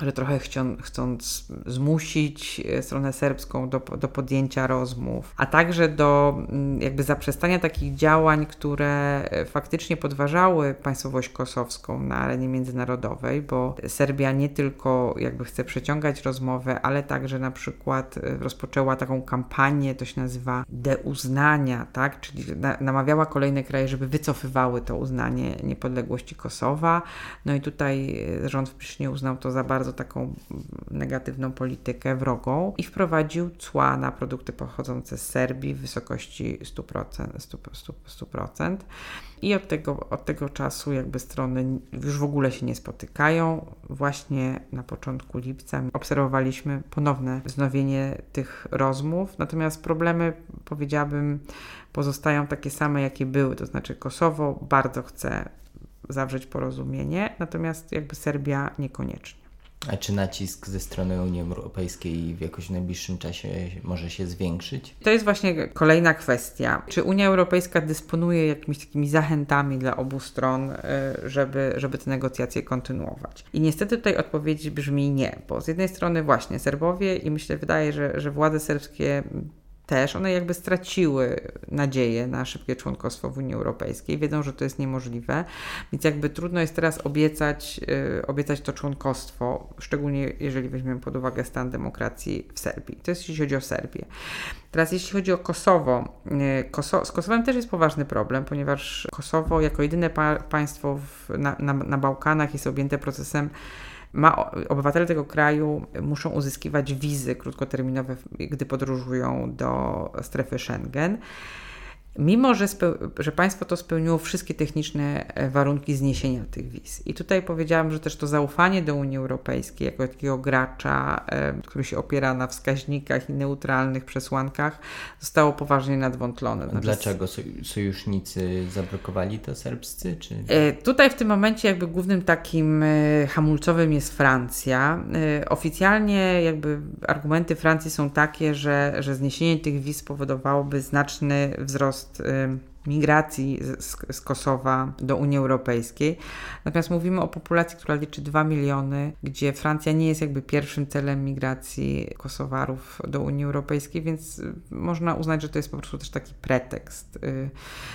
że trochę chcąc zmusić e, stronę serbską do, do podjęcia rozmów, a także do mm, jakby zaprzestania takich działań, które e, faktycznie podważały państwowość kosowską na arenie międzynarodowej, bo Serbia nie tylko jakby chce przeciągać rozmowę, ale także na przykład e, rozpoczęła taką kampanię, to się nazywa deuznania, tak? czyli na, namawiała kolejne kraje, żeby wycofywały to uznanie niepodległości Kosowa. No i tutaj rząd w Prisztinie uznał to za bardzo taką negatywną politykę wrogą i wprowadził cła na produkty pochodzące z Serbii w wysokości 100%. 100%, 100%. I od tego, od tego czasu jakby strony już w ogóle się nie spotykają. Właśnie na początku lipca obserwowaliśmy ponowne wznowienie tych rozmów, natomiast problemy, powiedziałabym, pozostają takie same, jakie były. To znaczy Kosowo bardzo chce zawrzeć porozumienie, natomiast jakby Serbia niekoniecznie. A czy nacisk ze strony Unii Europejskiej w jakoś najbliższym czasie może się zwiększyć? To jest właśnie kolejna kwestia. Czy Unia Europejska dysponuje jakimiś takimi zachętami dla obu stron, y, żeby, żeby te negocjacje kontynuować? I niestety tutaj odpowiedź brzmi nie, bo z jednej strony właśnie Serbowie i myślę, wydaje, że, że władze serbskie też, one jakby straciły nadzieję na szybkie członkostwo w Unii Europejskiej, wiedzą, że to jest niemożliwe, więc jakby trudno jest teraz obiecać, yy, obiecać to członkostwo, szczególnie jeżeli weźmiemy pod uwagę stan demokracji w Serbii. To jest jeśli chodzi o Serbię. Teraz jeśli chodzi o Kosowo, yy, Koso z Kosowem też jest poważny problem, ponieważ Kosowo jako jedyne pa państwo w, na, na, na Bałkanach jest objęte procesem ma, obywatele tego kraju muszą uzyskiwać wizy krótkoterminowe, gdy podróżują do strefy Schengen. Mimo, że, że państwo to spełniło wszystkie techniczne e, warunki zniesienia tych wiz. I tutaj powiedziałam, że też to zaufanie do Unii Europejskiej jako takiego gracza, e, który się opiera na wskaźnikach i neutralnych przesłankach, zostało poważnie nadwątlone. Znaczy, Dlaczego sojusznicy zablokowali to serbscy? Czy... E, tutaj w tym momencie jakby głównym takim hamulcowym jest Francja. Oficjalnie jakby argumenty Francji są takie, że, że zniesienie tych wiz spowodowałoby znaczny wzrost wzrost migracji z, z, Kosowa do Unii Europejskiej. Natomiast mówimy o populacji, która liczy 2 miliony, gdzie Francja nie jest jakby pierwszym celem migracji Kosowarów do Unii Europejskiej, więc można uznać, że to jest po prostu też taki pretekst. Y,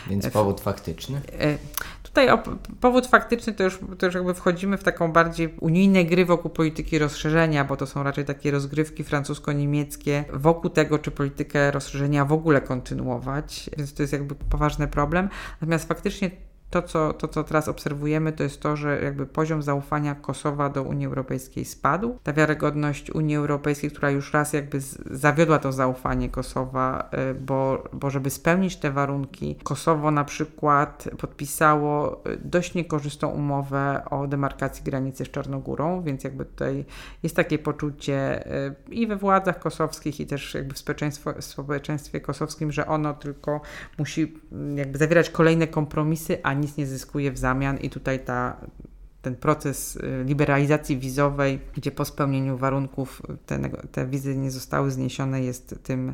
więc powód faktyczny? Y, tutaj o, powód faktyczny to już, to już jakby wchodzimy w taką bardziej unijne gry wokół polityki rozszerzenia, bo to są raczej takie rozgrywki francusko-niemieckie wokół tego, czy politykę rozszerzenia w ogóle kontynuować, więc to jest jakby poważny problem. Natomiast faktycznie to co, to, co teraz obserwujemy, to jest to, że jakby poziom zaufania Kosowa do Unii Europejskiej spadł. Ta wiarygodność Unii Europejskiej, która już raz jakby zawiodła to zaufanie Kosowa, y, bo, bo żeby spełnić te warunki, Kosowo na przykład podpisało y, dość niekorzystną umowę o demarkacji granicy z Czarnogórą, więc jakby tutaj jest takie poczucie y, i we władzach kosowskich, i też jakby w społeczeństwie, w kosowskim, że ono tylko musi jakby zawierać kolejne kompromisy, a nic nie zyskuje w zamian i tutaj ta, ten proces y, liberalizacji wizowej, gdzie po spełnieniu warunków te, te wizy nie zostały zniesione, jest tym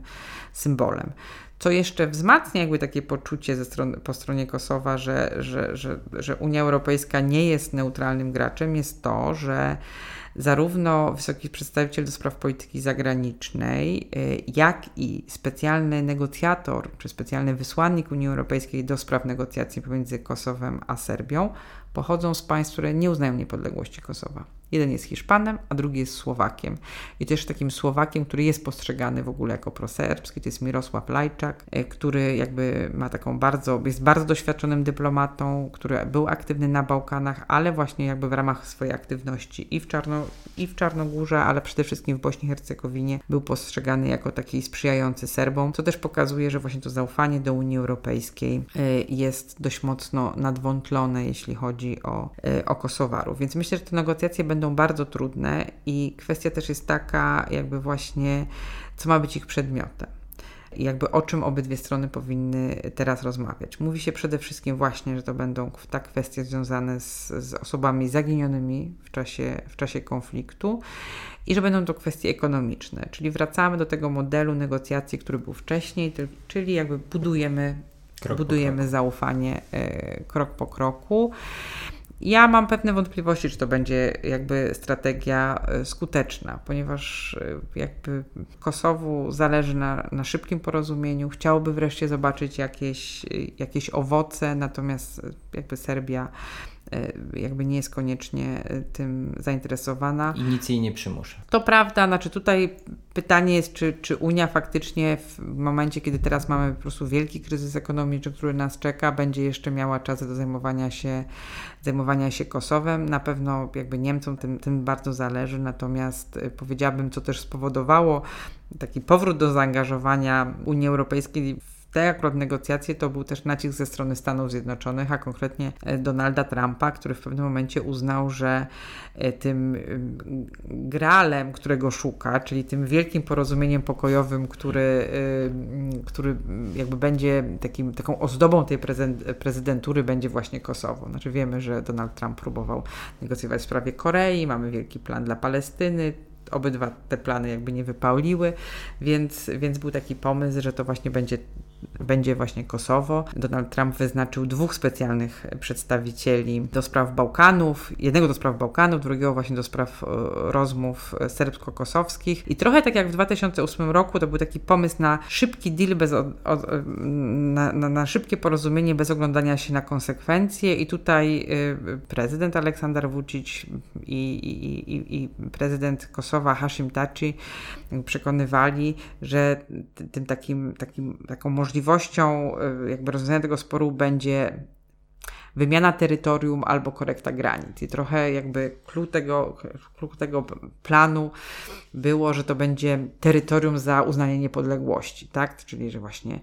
symbolem. Co jeszcze wzmacnia jakby takie poczucie ze strony, po stronie Kosowa, że, że, że, że Unia Europejska nie jest neutralnym graczem, jest to, że zarówno wysoki przedstawiciel do spraw polityki zagranicznej, y, jak i specjalny negocjator, czy specjalny wysłannik Unii Europejskiej do spraw negocjacji pomiędzy Kosowem a Serbią pochodzą z państw, które nie uznają niepodległości Kosowa. Jeden jest Hiszpanem, a drugi jest Słowakiem. I też takim Słowakiem, który jest postrzegany w ogóle jako proserbski, to jest Mirosław Lajczak, e, który jakby ma taką bardzo, jest bardzo doświadczonym dyplomatą, który był aktywny na Bałkanach, ale właśnie jakby w ramach swojej aktywności i w, Czarno, i w Czarnogórze, ale przede wszystkim w Bośni i Hercegowinie był postrzegany jako taki sprzyjający Serbom, co też pokazuje, że właśnie to zaufanie do Unii Europejskiej e, jest dość mocno nadwątlone, jeśli chodzi o, e, o Kosowarów. Więc myślę, że te negocjacje będą będą bardzo trudne i kwestia też jest taka, jakby właśnie, co ma być ich przedmiotem. I jakby o czym obydwie strony powinny teraz rozmawiać. Mówi się przede wszystkim właśnie, że to będą ta kwestie związane z, z osobami zaginionymi w czasie, w czasie konfliktu i że będą to kwestie ekonomiczne, czyli wracamy do tego modelu negocjacji, który był wcześniej, czyli jakby budujemy, krok budujemy zaufanie y, krok po kroku. Ja mam pewne wątpliwości, czy to będzie jakby strategia e, skuteczna, ponieważ e, jakby Kosowu zależy na, na szybkim porozumieniu, chciałoby wreszcie zobaczyć jakieś, jakieś owoce, natomiast jakby Serbia E, jakby nie jest koniecznie e, tym zainteresowana. I nic jej nie przymusza. To prawda, znaczy tutaj pytanie jest, czy, czy Unia faktycznie w momencie, kiedy teraz mamy po prostu wielki kryzys ekonomiczny, który nas czeka, będzie jeszcze miała czas do zajmowania się, zajmowania się Kosowem. Na pewno jakby Niemcom tym, tym bardzo zależy, natomiast e, powiedziałabym, co też spowodowało taki powrót do zaangażowania Unii Europejskiej te akurat negocjacje to był też nacisk ze strony Stanów Zjednoczonych, a konkretnie e, Donalda Trumpa, który w pewnym momencie uznał, że e, tym gralem, którego szuka, czyli tym wielkim porozumieniem pokojowym, który, który jakby będzie takim, taką ozdobą tej prezydentury, będzie właśnie Kosowo. Znaczy wiemy, że Donald Trump próbował negocjować w sprawie Korei, mamy wielki plan dla Palestyny, obydwa te plany jakby nie wypaliły, więc, więc był taki pomysł, że to właśnie będzie będzie właśnie Kosowo. Donald Trump wyznaczył dwóch specjalnych przedstawicieli do spraw Bałkanów, jednego do spraw Bałkanów, drugiego właśnie do spraw e, rozmów serbsko-kosowskich. I trochę tak jak w 2008 roku, to był taki pomysł na szybki deal, bez od, od, na, na, na, szybkie porozumienie bez oglądania się na konsekwencje. I tutaj y, prezydent Aleksander Vucic i, i, i, i prezydent Kosowa Hashim Taci przekonywali, że tym takim, takim, taką możliwością y, jakby rozwiązania tego sporu będzie wymiana terytorium albo korekta granic. I trochę jakby klucz tego, klucz tego planu było, że to będzie terytorium za uznanie niepodległości, tak? Czyli, że właśnie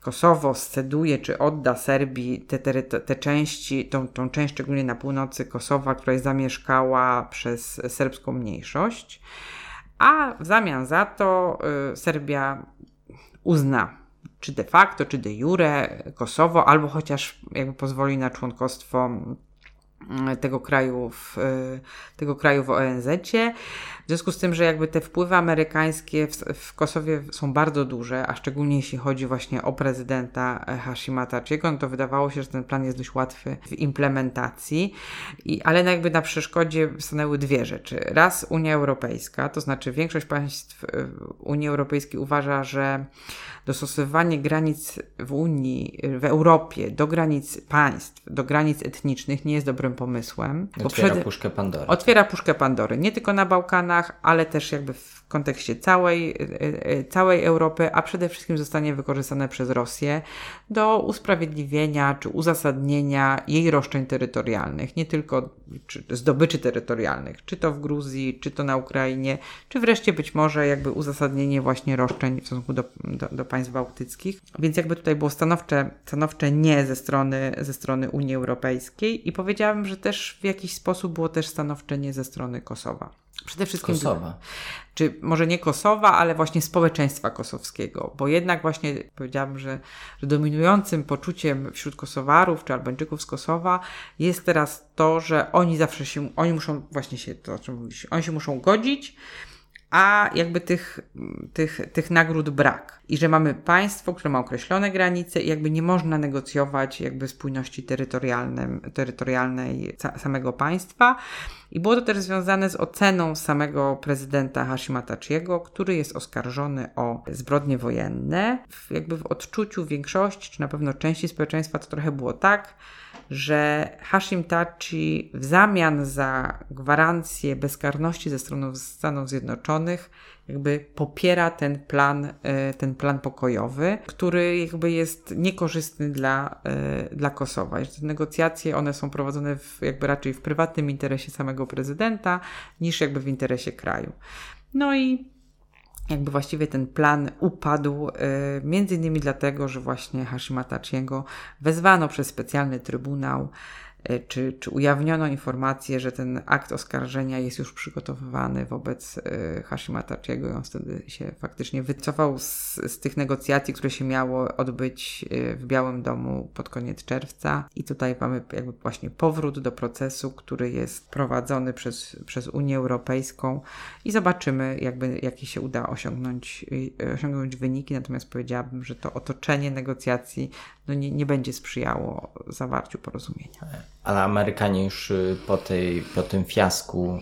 Kosowo sceduje czy odda Serbii te, te, te części, tą, tą część szczególnie na północy Kosowa, która jest zamieszkała przez serbską mniejszość a w zamian za to y, Serbia uzna czy de facto, czy de jure Kosowo, albo chociaż jakby pozwoli na członkostwo y, tego kraju w, y, tego kraju w ONZ-cie. W związku z tym, że jakby te wpływy amerykańskie w, w Kosowie są bardzo duże, a szczególnie jeśli chodzi właśnie o prezydenta e, Hashima Tachiego, no to wydawało się, że ten plan jest dość łatwy w implementacji, I, ale jakby na przeszkodzie stanęły dwie rzeczy. Raz Unia Europejska, to znaczy większość państw e, Unii Europejskiej uważa, że dostosowywanie granic w Unii, w Europie do granic państw, do granic etnicznych nie jest dobrym pomysłem. Otwiera przed... puszkę Pandory. Otwiera puszkę Pandory. Nie tylko na Bałkanach, ale też jakby w kontekście całej, e, e, całej Europy, a przede wszystkim zostanie wykorzystane przez Rosję do usprawiedliwienia czy uzasadnienia jej roszczeń terytorialnych, nie tylko zdobyczy terytorialnych, czy to w Gruzji, czy to na Ukrainie, czy wreszcie być może jakby uzasadnienie właśnie roszczeń w stosunku do, do, do państw bałtyckich. Więc jakby tutaj było stanowcze, stanowcze nie ze strony, ze strony Unii Europejskiej i powiedziałabym, że też w jakiś sposób było też stanowcze nie ze strony Kosowa. Przede wszystkim. Kosowa. Czy może nie Kosowa, ale właśnie społeczeństwa kosowskiego, bo jednak właśnie powiedziałabym, że, że dominującym poczuciem wśród Kosowarów czy Albańczyków z Kosowa jest teraz to, że oni zawsze się, oni muszą właśnie się, to o czym mówisz, oni się muszą godzić a jakby tych, tych, tych nagród brak. I że mamy państwo, które ma określone granice i jakby nie można negocjować jakby spójności terytorialnej samego państwa. I było to też związane z oceną samego prezydenta Hashima Tachiego, który jest oskarżony o zbrodnie wojenne. Jakby w odczuciu większości, czy na pewno części społeczeństwa to trochę było tak, że Hashim Tachi w zamian za gwarancję bezkarności ze strony Stanów Zjednoczonych jakby popiera ten plan, e, ten plan pokojowy, który jakby jest niekorzystny dla, e, dla Kosowa. Te negocjacje, one są prowadzone w, jakby raczej w prywatnym interesie samego prezydenta niż jakby w interesie kraju. No i jakby właściwie ten plan upadł, y, między innymi dlatego, że właśnie Hashima Tachiego wezwano przez specjalny trybunał czy, czy ujawniono informację, że ten akt oskarżenia jest już przygotowywany wobec e, Hashima Tachiego i on wtedy się faktycznie wycofał z, z tych negocjacji, które się miało odbyć e, w Białym Domu pod koniec czerwca. I tutaj mamy jakby właśnie powrót do procesu, który jest prowadzony przez, przez Unię Europejską i zobaczymy jakby jakie się uda osiągnąć, osiągnąć wyniki, natomiast powiedziałabym, że to otoczenie negocjacji no nie, nie będzie sprzyjało zawarciu porozumienia. Ale Amerykanie już y, po, tej, po tym fiasku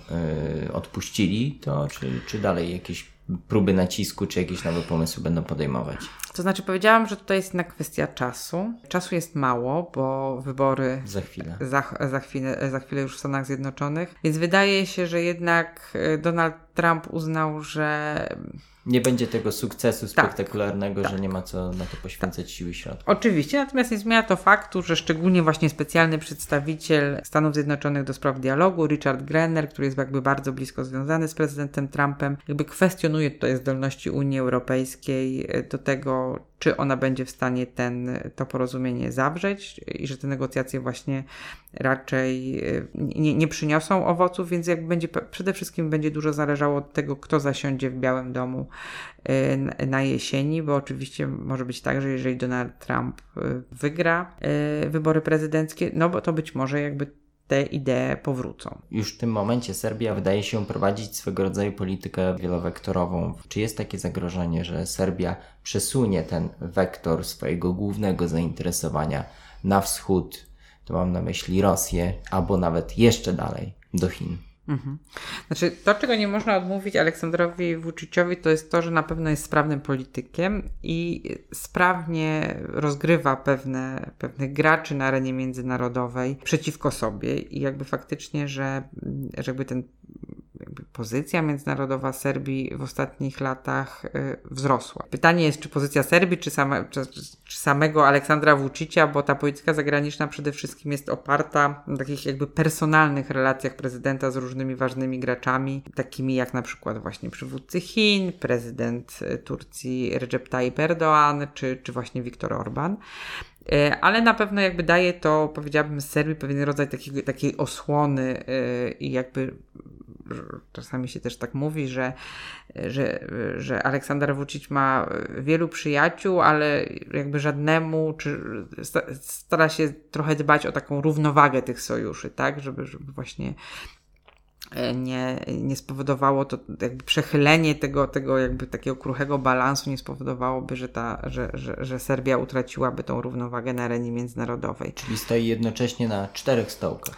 yy, odpuścili to, czy, czy dalej jakieś próby nacisku, czy jakieś nowe pomysły będą podejmować? To znaczy, powiedziałam, że tutaj jest jednak kwestia czasu. Czasu jest mało, bo wybory. Za chwilę. Za, za, chwilę, za chwilę już w Stanach Zjednoczonych. Więc wydaje się, że jednak y, Donald Trump uznał, że nie będzie tego sukcesu tak. spektakularnego, tak, że nie ma co na to poświęcać tak. siły środków. Oczywiście, natomiast nie zmienia to faktu, że szczególnie właśnie specjalny przedstawiciel Stanów Zjednoczonych do spraw dialogu, Richard Grenner, który jest jakby bardzo blisko związany z prezydentem Trumpem, jakby kwestionuje tutaj zdolności Unii Europejskiej do tego, czy ona będzie w stanie ten, to porozumienie zawrzeć i że te negocjacje właśnie raczej e, nie, nie przyniosą owoców, więc jakby będzie, przede wszystkim będzie dużo zależało od tego, kto zasiądzie w Białym Domu e, na jesieni, bo oczywiście może być tak, że jeżeli Donald Trump e, wygra wybory prezydenckie, no bo to być może jakby te idee powrócą. Już w tym momencie Serbia wydaje się prowadzić swego rodzaju politykę wielowektorową. Czy jest takie zagrożenie, że Serbia przesunie ten wektor swojego głównego zainteresowania na wschód, to mam na myśli Rosję, albo nawet jeszcze dalej do Chin? Mhm. Znaczy, to, czego nie można odmówić Aleksandrowi Vuciciowi, to jest to, że na pewno jest sprawnym politykiem i sprawnie rozgrywa pewne, pewnych graczy na arenie międzynarodowej przeciwko sobie i jakby faktycznie, że, że jakby ten pozycja międzynarodowa Serbii w ostatnich latach y, wzrosła. Pytanie jest, czy pozycja Serbii, czy, same, czy, czy samego Aleksandra Vucicia, bo ta polityka zagraniczna przede wszystkim jest oparta na takich jakby personalnych relacjach prezydenta z różnymi ważnymi graczami, takimi jak na przykład właśnie przywódcy Chin, prezydent y, Turcji Recep Tayyip Erdoğan, czy, czy właśnie Viktor Orban y, ale na pewno jakby daje to, powiedziałabym, Serbii pewien rodzaj takiej osłony i jakby czasami się też tak mówi, że, że, że Aleksander Vucic ma wielu przyjaciół, ale jakby żadnemu, czy stara się trochę dbać o taką równowagę tych sojuszy, tak, żeby, żeby właśnie e, nie, nie spowodowało to jakby przechylenie tego, tego jakby takiego kruchego balansu nie spowodowałoby, że, ta, że, że, że Serbia utraciłaby tą równowagę na arenie międzynarodowej. Czyli stoi jednocześnie na czterech stołkach.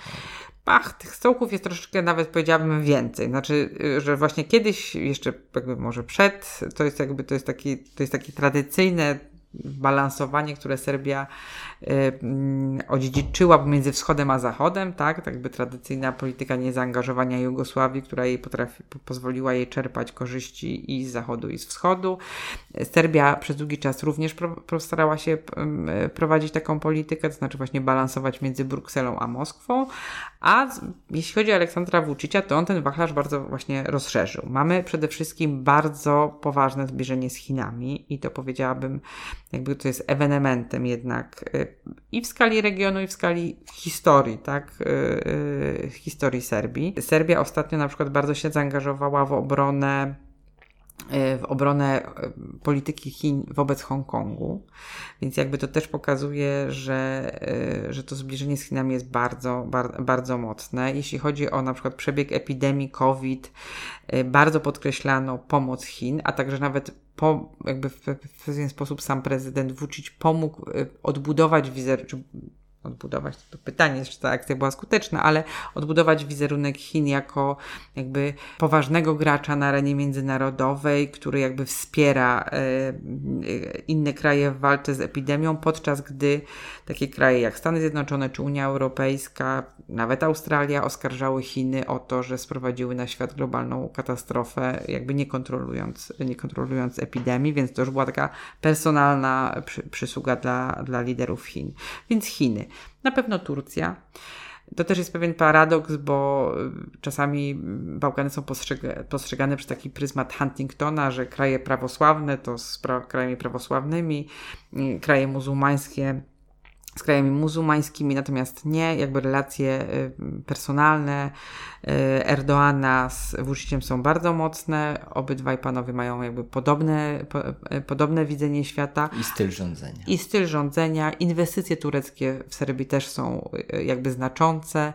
Ach, tych stołków jest troszeczkę nawet powiedziałabym więcej. Znaczy, y, że właśnie kiedyś, jeszcze jakby może przed, to jest jakby to jest taki, to jest takie tradycyjne balansowanie, które Serbia y, mm, odziedziczyła pomiędzy wschodem a zachodem, tak? Tak jakby tradycyjna polityka niezaangażowania Jugosławii, która jej potrafi, pozwoliła jej czerpać korzyści i z zachodu i z wschodu. Serbia przez długi czas również starała się y, prowadzić taką politykę, to znaczy właśnie balansować między Brukselą a Moskwą, a jeśli chodzi o Aleksandra Vucicia, to on ten wachlarz bardzo właśnie rozszerzył. Mamy przede wszystkim bardzo poważne zbliżenie z Chinami i to powiedziałabym jakby to jest ewenementem jednak y, i w skali regionu, i w skali historii, tak, y, y, historii Serbii. Serbia ostatnio na przykład bardzo się zaangażowała w obronę w obronę polityki Chin wobec Hongkongu. Więc jakby to też pokazuje, że, że to zbliżenie z Chinami jest bardzo, bardzo, bardzo mocne. Jeśli chodzi o na przykład przebieg epidemii COVID, bardzo podkreślano pomoc Chin, a także nawet po, jakby w, pewien sposób sam prezydent Vucic pomógł y, odbudować wizerunek, odbudować, to pytanie, czy ta akcja była skuteczna, ale odbudować wizerunek Chin jako jakby poważnego gracza na arenie międzynarodowej, który jakby wspiera e, inne kraje w walce z epidemią, podczas gdy takie kraje jak Stany Zjednoczone czy Unia Europejska, nawet Australia oskarżały Chiny o to, że sprowadziły na świat globalną katastrofę, jakby nie kontrolując, nie kontrolując epidemii, więc to już była taka personalna przy, przysługa dla, dla liderów Chin. Więc Chiny. Na pewno Turcja. To też jest pewien paradoks, bo y, czasami Bałkany są postrzega postrzegane przez taki pryzmat Huntingtona, że kraje prawosławne to z pra krajami prawosławnymi, y, kraje muzułmańskie z krajami muzułmańskimi, natomiast nie, jakby relacje y, personalne Erdoana z Vuciciem są bardzo mocne. Obydwaj panowie mają jakby podobne, po, podobne widzenie świata. I styl rządzenia. I styl rządzenia. Inwestycje tureckie w Serbii też są jakby znaczące.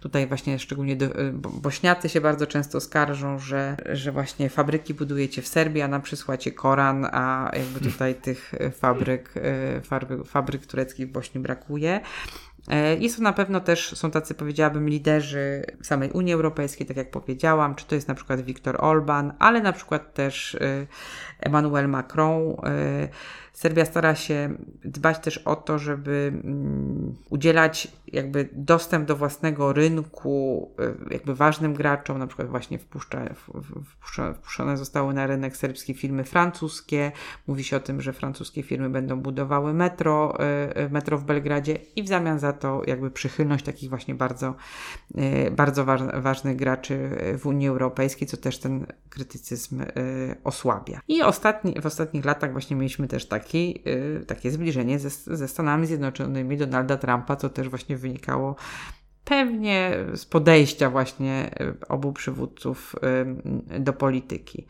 Tutaj właśnie szczególnie do, Bośniacy się bardzo często skarżą, że, że właśnie fabryki budujecie w Serbii, a nam przysłacie Koran, a jakby tutaj tych fabryk, fabryk, fabryk tureckich w Bośni brakuje. E, jest to na pewno też, są tacy powiedziałabym liderzy samej Unii Europejskiej, tak jak powiedziałam, czy to jest na przykład Viktor Orban, ale na przykład też e, Emmanuel Macron. E, Serbia stara się dbać też o to, żeby mm, udzielać jakby dostęp do własnego rynku jakby ważnym graczom, na przykład właśnie wpuszcza, wpuszczone, zostały na rynek serbskie firmy francuskie. Mówi się o tym, że francuskie firmy będą budowały metro, metro w Belgradzie i w zamian za to jakby przychylność takich właśnie bardzo, e, bardzo ważnych graczy w Unii Europejskiej, co też ten krytycyzm e, osłabia. I ostatni, w ostatnich latach właśnie mieliśmy też taki, e, takie zbliżenie ze, ze Stanami Zjednoczonymi Donalda Trumpa, co też właśnie wynikało pewnie z podejścia właśnie obu przywódców do polityki.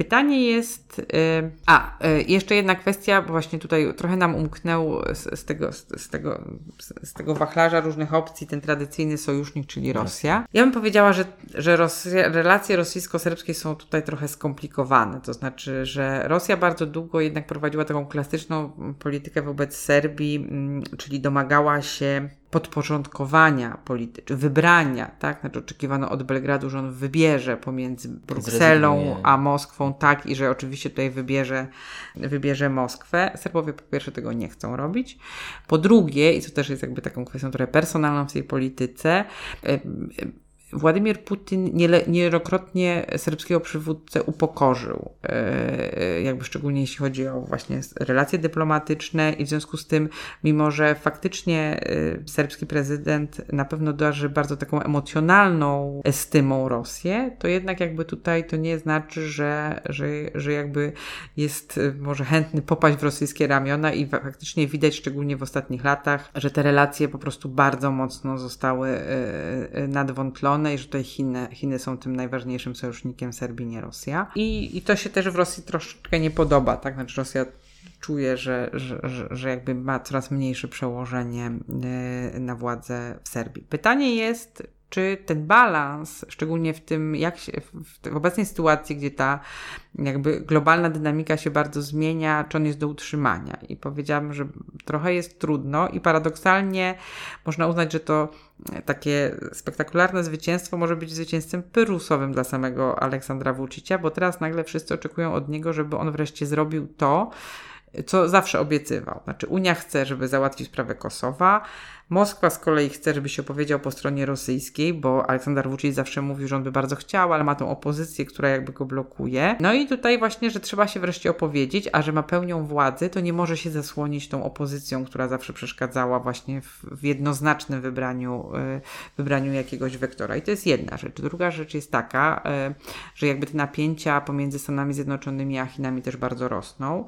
Pytanie jest. Yy, a, yy, jeszcze jedna kwestia, bo właśnie tutaj trochę nam umknął z, z, tego, z, z, tego, z, tego wachlarza różnych opcji ten tradycyjny sojusznik, czyli Rosja. Ja bym powiedziała, że, że Rosja, relacje rosyjsko-serbskie są tutaj trochę skomplikowane. To znaczy, że Rosja bardzo długo jednak prowadziła taką klasyczną politykę wobec Serbii, mm, czyli domagała się podporządkowania politycznego, wybrania, tak? Znaczy oczekiwano od Belgradu, że on wybierze pomiędzy Brukselą a Moskwą, tak, i że oczywiście tutaj wybierze, wybierze Moskwę. Serbowie po pierwsze tego nie chcą robić. Po drugie, i co też jest jakby taką kwestią trochę personalną w tej polityce, Władimir Putin niejednokrotnie serbskiego przywódcę upokorzył, e, e, jakby szczególnie jeśli chodzi o właśnie relacje dyplomatyczne i w związku z tym, mimo że faktycznie e, serbski prezydent na pewno darzy bardzo taką emocjonalną estymą Rosję, to jednak jakby tutaj to nie znaczy, że, że, że jakby jest może chętny popaść w rosyjskie ramiona i faktycznie widać szczególnie w ostatnich latach, że te relacje po prostu bardzo mocno zostały nadwątlone i że tutaj Chiny, Chiny są tym najważniejszym sojusznikiem Serbii, nie Rosja. I, I to się też w Rosji troszeczkę nie podoba, tak? Znaczy Rosja czuje, że, że, że, że jakby ma coraz mniejsze przełożenie e, na władzę w Serbii. Pytanie jest, czy ten balans, szczególnie w tym, jak się, w, obecnej sytuacji, gdzie ta jakby globalna dynamika się bardzo zmienia, czy on jest do utrzymania. I powiedziałam, że trochę jest trudno i paradoksalnie można uznać, że to takie spektakularne zwycięstwo może być zwycięstwem pyrusowym dla samego Aleksandra Vucicia, bo teraz nagle wszyscy oczekują od niego, żeby on wreszcie zrobił to, co zawsze obiecywał. Znaczy, Unia chce, żeby załatwić sprawę Kosowa, Moskwa z kolei chce, żeby się opowiedział po stronie rosyjskiej, bo Aleksander Vucic zawsze mówił, że on by bardzo chciał, ale ma tą opozycję, która jakby go blokuje. No i tutaj właśnie, że trzeba się wreszcie opowiedzieć, a że ma pełnią władzy, to nie może się zasłonić tą opozycją, która zawsze przeszkadzała właśnie w, w jednoznacznym wybraniu, y, wybraniu jakiegoś wektora. I to jest jedna rzecz. Druga rzecz jest taka, y, że jakby te napięcia pomiędzy Stanami Zjednoczonymi a Chinami też bardzo rosną.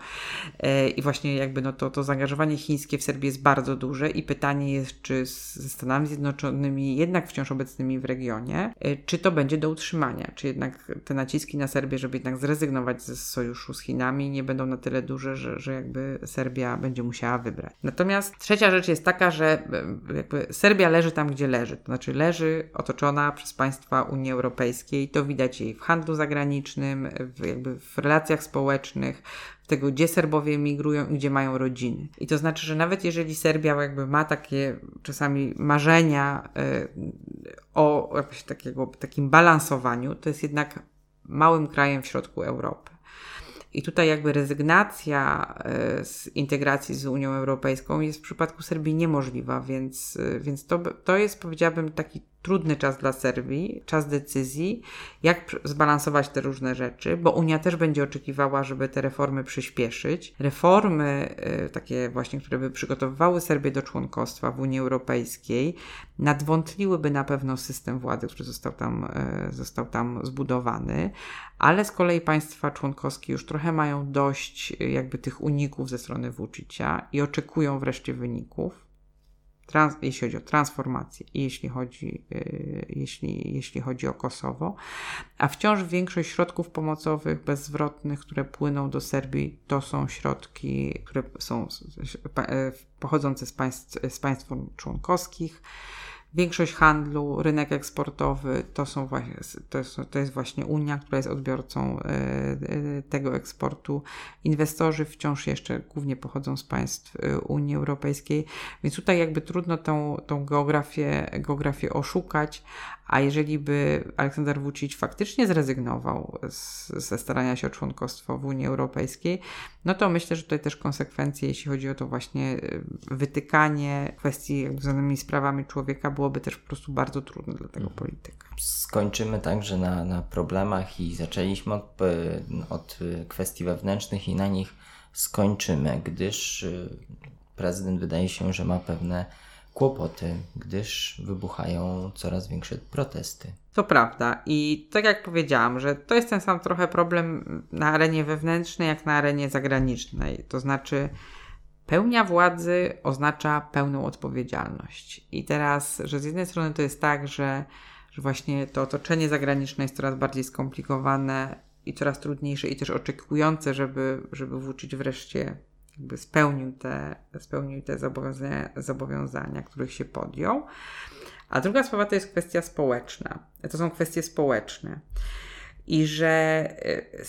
Y, I właśnie jakby no to, to zaangażowanie chińskie w Serbii jest bardzo duże i pytanie jest, czy ze Stanami Zjednoczonymi, jednak wciąż obecnymi w regionie, y, czy to będzie do utrzymania, czy jednak te naciski na Serbię, żeby jednak zrezygnować ze sojuszu z Chinami, nie będą na tyle duże, że, że jakby Serbia będzie musiała wybrać. Natomiast trzecia rzecz jest taka, że y, jakby Serbia leży tam, gdzie leży, to znaczy leży otoczona przez państwa Unii Europejskiej, to widać jej w handlu zagranicznym, w, jakby w relacjach społecznych, tego, gdzie Serbowie migrują i gdzie mają rodziny. I to znaczy, że nawet jeżeli Serbia jakby ma takie czasami marzenia y, o jakimś takiego, takim balansowaniu, to jest jednak małym krajem w środku Europy. I tutaj jakby rezygnacja y, z integracji z Unią Europejską jest w przypadku Serbii niemożliwa, więc, y, więc to, to jest powiedziałabym taki trudny czas dla Serbii, czas decyzji, jak zbalansować te różne rzeczy, bo Unia też będzie oczekiwała, żeby te reformy przyspieszyć. Reformy, y, takie właśnie, które by przygotowywały Serbię do członkostwa w Unii Europejskiej, nadwątliłyby na pewno system władzy, który został tam, y, został tam zbudowany, ale z kolei państwa członkowskie już trochę mają dość y, jakby tych uników ze strony Vucicia i oczekują wreszcie wyników trans, jeśli chodzi o transformację i jeśli chodzi, yy, jeśli, jeśli chodzi o Kosowo, a wciąż większość środków pomocowych bezzwrotnych, które płyną do Serbii, to są środki, które są e, pochodzące z państw, z państw członkowskich. Większość handlu, rynek eksportowy to, są właśnie, to, jest, to jest właśnie Unia, która jest odbiorcą e, e, tego eksportu. Inwestorzy wciąż jeszcze głównie pochodzą z państw e, Unii Europejskiej, więc tutaj jakby trudno tą, tą geografię, geografię oszukać, a jeżeli by Aleksander Vucic faktycznie zrezygnował z, ze starania się o członkostwo w Unii Europejskiej, no to myślę, że tutaj też konsekwencje, jeśli chodzi o to właśnie y, wytykanie kwestii związanymi z prawami człowieka, byłoby też po prostu bardzo trudne dla tego mhm. polityka. Skończymy także na, na problemach i zaczęliśmy od, y, od kwestii wewnętrznych i na nich skończymy, gdyż y, prezydent wydaje się, że ma pewne kłopoty, gdyż wybuchają coraz większe protesty. To prawda i tak jak powiedziałam, że to jest ten sam trochę problem na arenie wewnętrznej jak na arenie zagranicznej. To znaczy pełnia władzy oznacza pełną odpowiedzialność. I teraz, że z jednej strony to jest tak, że, że właśnie to otoczenie zagraniczne jest coraz bardziej skomplikowane, i coraz trudniejsze i też oczekujące, żeby, żeby Vucic wreszcie jakby spełnił te, spełnił te zobowiązania, zobowiązania, których się podjął. A druga sprawa to jest kwestia społeczna. To są kwestie społeczne i że e,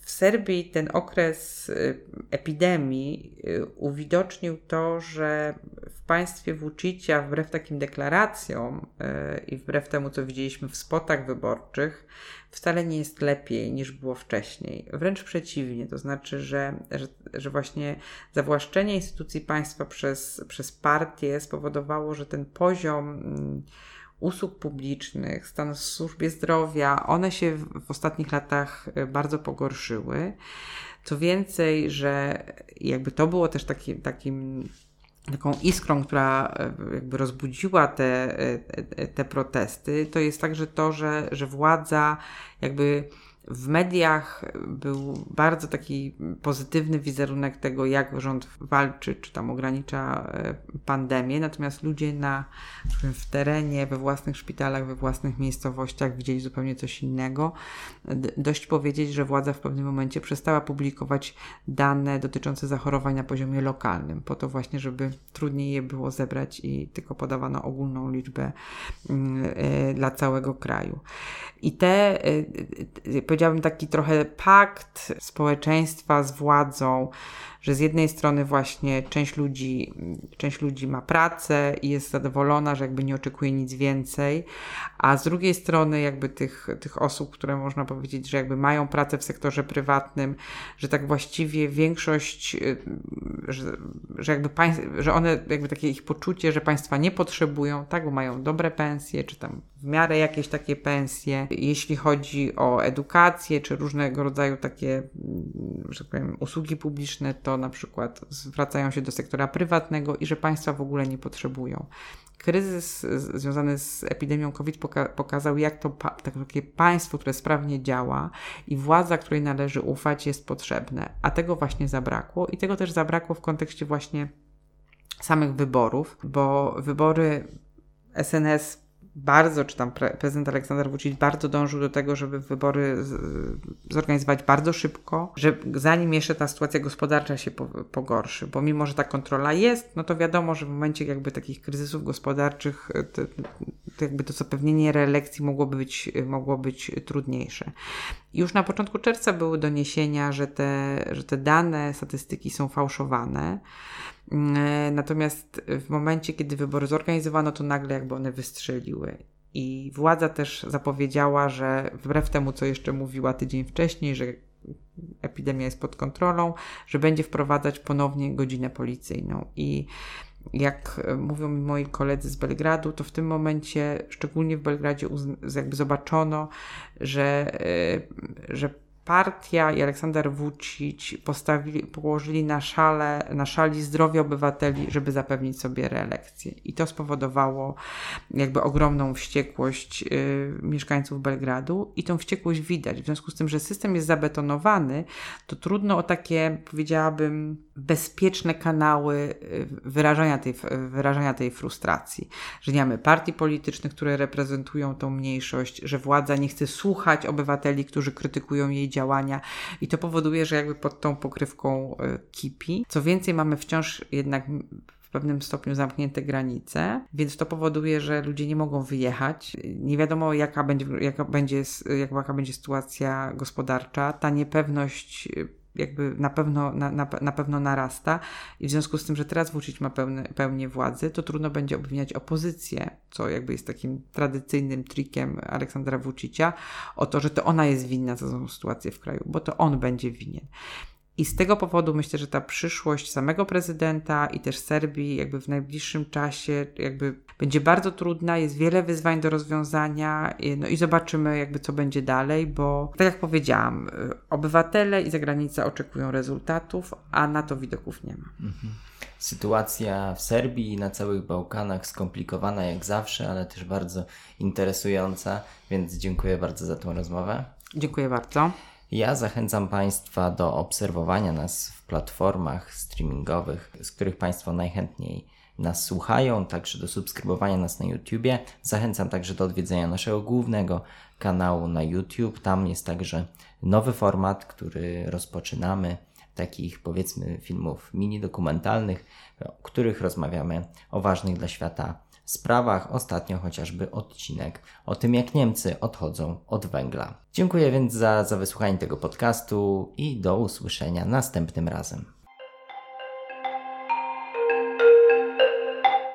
w Serbii ten okres e, epidemii e, uwidocznił to, że w państwie Vucicia, wbrew takim deklaracjom i wbrew temu, co widzieliśmy w spotach wyborczych, wcale nie jest lepiej niż było wcześniej. Wręcz przeciwnie, to znaczy, że, że, że właśnie zawłaszczenie instytucji państwa przez, przez partię spowodowało, że ten poziom mm, usług publicznych, stan w służbie zdrowia, one się w ostatnich latach e, bardzo pogorszyły. Co więcej, że jakby to było też taki, takim taką iskrą, która e, jakby rozbudziła te, e, te protesty, to jest także to, że, że władza jakby w mediach był bardzo taki pozytywny wizerunek tego, jak rząd walczy, czy tam ogranicza e, pandemię, natomiast ludzie na, w terenie, we własnych szpitalach, we własnych miejscowościach widzieli zupełnie coś innego. Dość powiedzieć, że władza w pewnym momencie przestała publikować dane dotyczące zachorowań na poziomie lokalnym, po to właśnie, żeby trudniej je było zebrać i tylko podawano ogólną liczbę mm, e, dla całego kraju. I te, y, powiedziałabym, taki trochę pakt społeczeństwa z władzą, że z jednej strony właśnie część ludzi, część ludzi ma pracę i jest zadowolona, że jakby nie oczekuje nic więcej, a z drugiej strony jakby tych, tych osób, które można powiedzieć, że jakby mają pracę w sektorze prywatnym, że tak właściwie większość, że, że jakby że one jakby takie ich poczucie, że państwa nie potrzebują, tak, bo mają dobre pensje, czy tam w miarę jakieś takie pensje, jeśli chodzi o edukację, czy różnego rodzaju takie, że tak powiem, usługi publiczne, to na przykład zwracają się do sektora prywatnego i że państwa w ogóle nie potrzebują. Kryzys związany z epidemią COVID poka pokazał, jak to pa takie państwo, które sprawnie działa i władza, której należy ufać, jest potrzebne. A tego właśnie zabrakło i tego też zabrakło w kontekście właśnie samych wyborów, bo wybory SNS bardzo, czy tam prezydent Aleksander Vucic bardzo dążył do tego, żeby wybory zorganizować bardzo szybko, że zanim jeszcze ta sytuacja gospodarcza się pogorszy, bo mimo, że ta kontrola jest, no to wiadomo, że w momencie jakby takich kryzysów gospodarczych e, to, to jakby to zapewnienie reelekcji mogłoby być, mogło być trudniejsze. Już na początku czerwca były doniesienia, że te, że te dane, statystyki są fałszowane. E, natomiast w momencie, kiedy wybory zorganizowano, to nagle jakby one wystrzeliły. I władza też zapowiedziała, że wbrew temu, co jeszcze mówiła tydzień wcześniej, że epidemia jest pod kontrolą, że będzie wprowadzać ponownie godzinę policyjną. I jak mówią mi moi koledzy z Belgradu, to w tym momencie, szczególnie w Belgradzie, jakby zobaczono, że, e, że partia i Aleksander Vucic postawili, położyli na, szale, na szali zdrowie obywateli, żeby zapewnić sobie reelekcję. I to spowodowało jakby ogromną wściekłość y, mieszkańców Belgradu i tą wściekłość widać. W związku z tym, że system jest zabetonowany, to trudno o takie, powiedziałabym, bezpieczne kanały y, wyrażania tej, wyrażania tej frustracji. Że nie mamy partii politycznych, które reprezentują tą mniejszość, że władza nie chce słuchać obywateli, którzy krytykują jej działania i to powoduje, że jakby pod tą pokrywką y, kipi. Co więcej, mamy wciąż jednak w pewnym stopniu zamknięte granice, więc to powoduje, że ludzie nie mogą wyjechać. Nie wiadomo, jaka będzie, jaka będzie, jaka będzie sytuacja gospodarcza. Ta niepewność y, jakby na pewno, na, na, na pewno narasta i w związku z tym, że teraz Vucic ma pełne, pełnię władzy, to trudno będzie obwiniać opozycję, co jakby jest takim tradycyjnym trikiem Aleksandra Vucicia, o to, że to ona jest winna za tą sytuację w kraju, bo to on będzie winien. I z tego powodu myślę, że ta przyszłość samego prezydenta i też Serbii jakby w najbliższym czasie jakby będzie bardzo trudna, jest wiele wyzwań do rozwiązania, no i zobaczymy jakby co będzie dalej, bo tak jak powiedziałam, obywatele i zagranica oczekują rezultatów, a na to widoków nie ma. Mhm. Sytuacja w Serbii i na całych Bałkanach skomplikowana jak zawsze, ale też bardzo interesująca, więc dziękuję bardzo za tą rozmowę. Dziękuję bardzo. Ja zachęcam Państwa do obserwowania nas w platformach streamingowych, z których Państwo najchętniej nas słuchają, także do subskrybowania nas na YouTubie. Zachęcam także do odwiedzenia naszego głównego kanału na YouTube. Tam jest także nowy format, który rozpoczynamy, takich powiedzmy filmów mini dokumentalnych, w których rozmawiamy o ważnych dla świata sprawach. Ostatnio chociażby odcinek o tym, jak Niemcy odchodzą od węgla. Dziękuję więc za, za wysłuchanie tego podcastu i do usłyszenia następnym razem.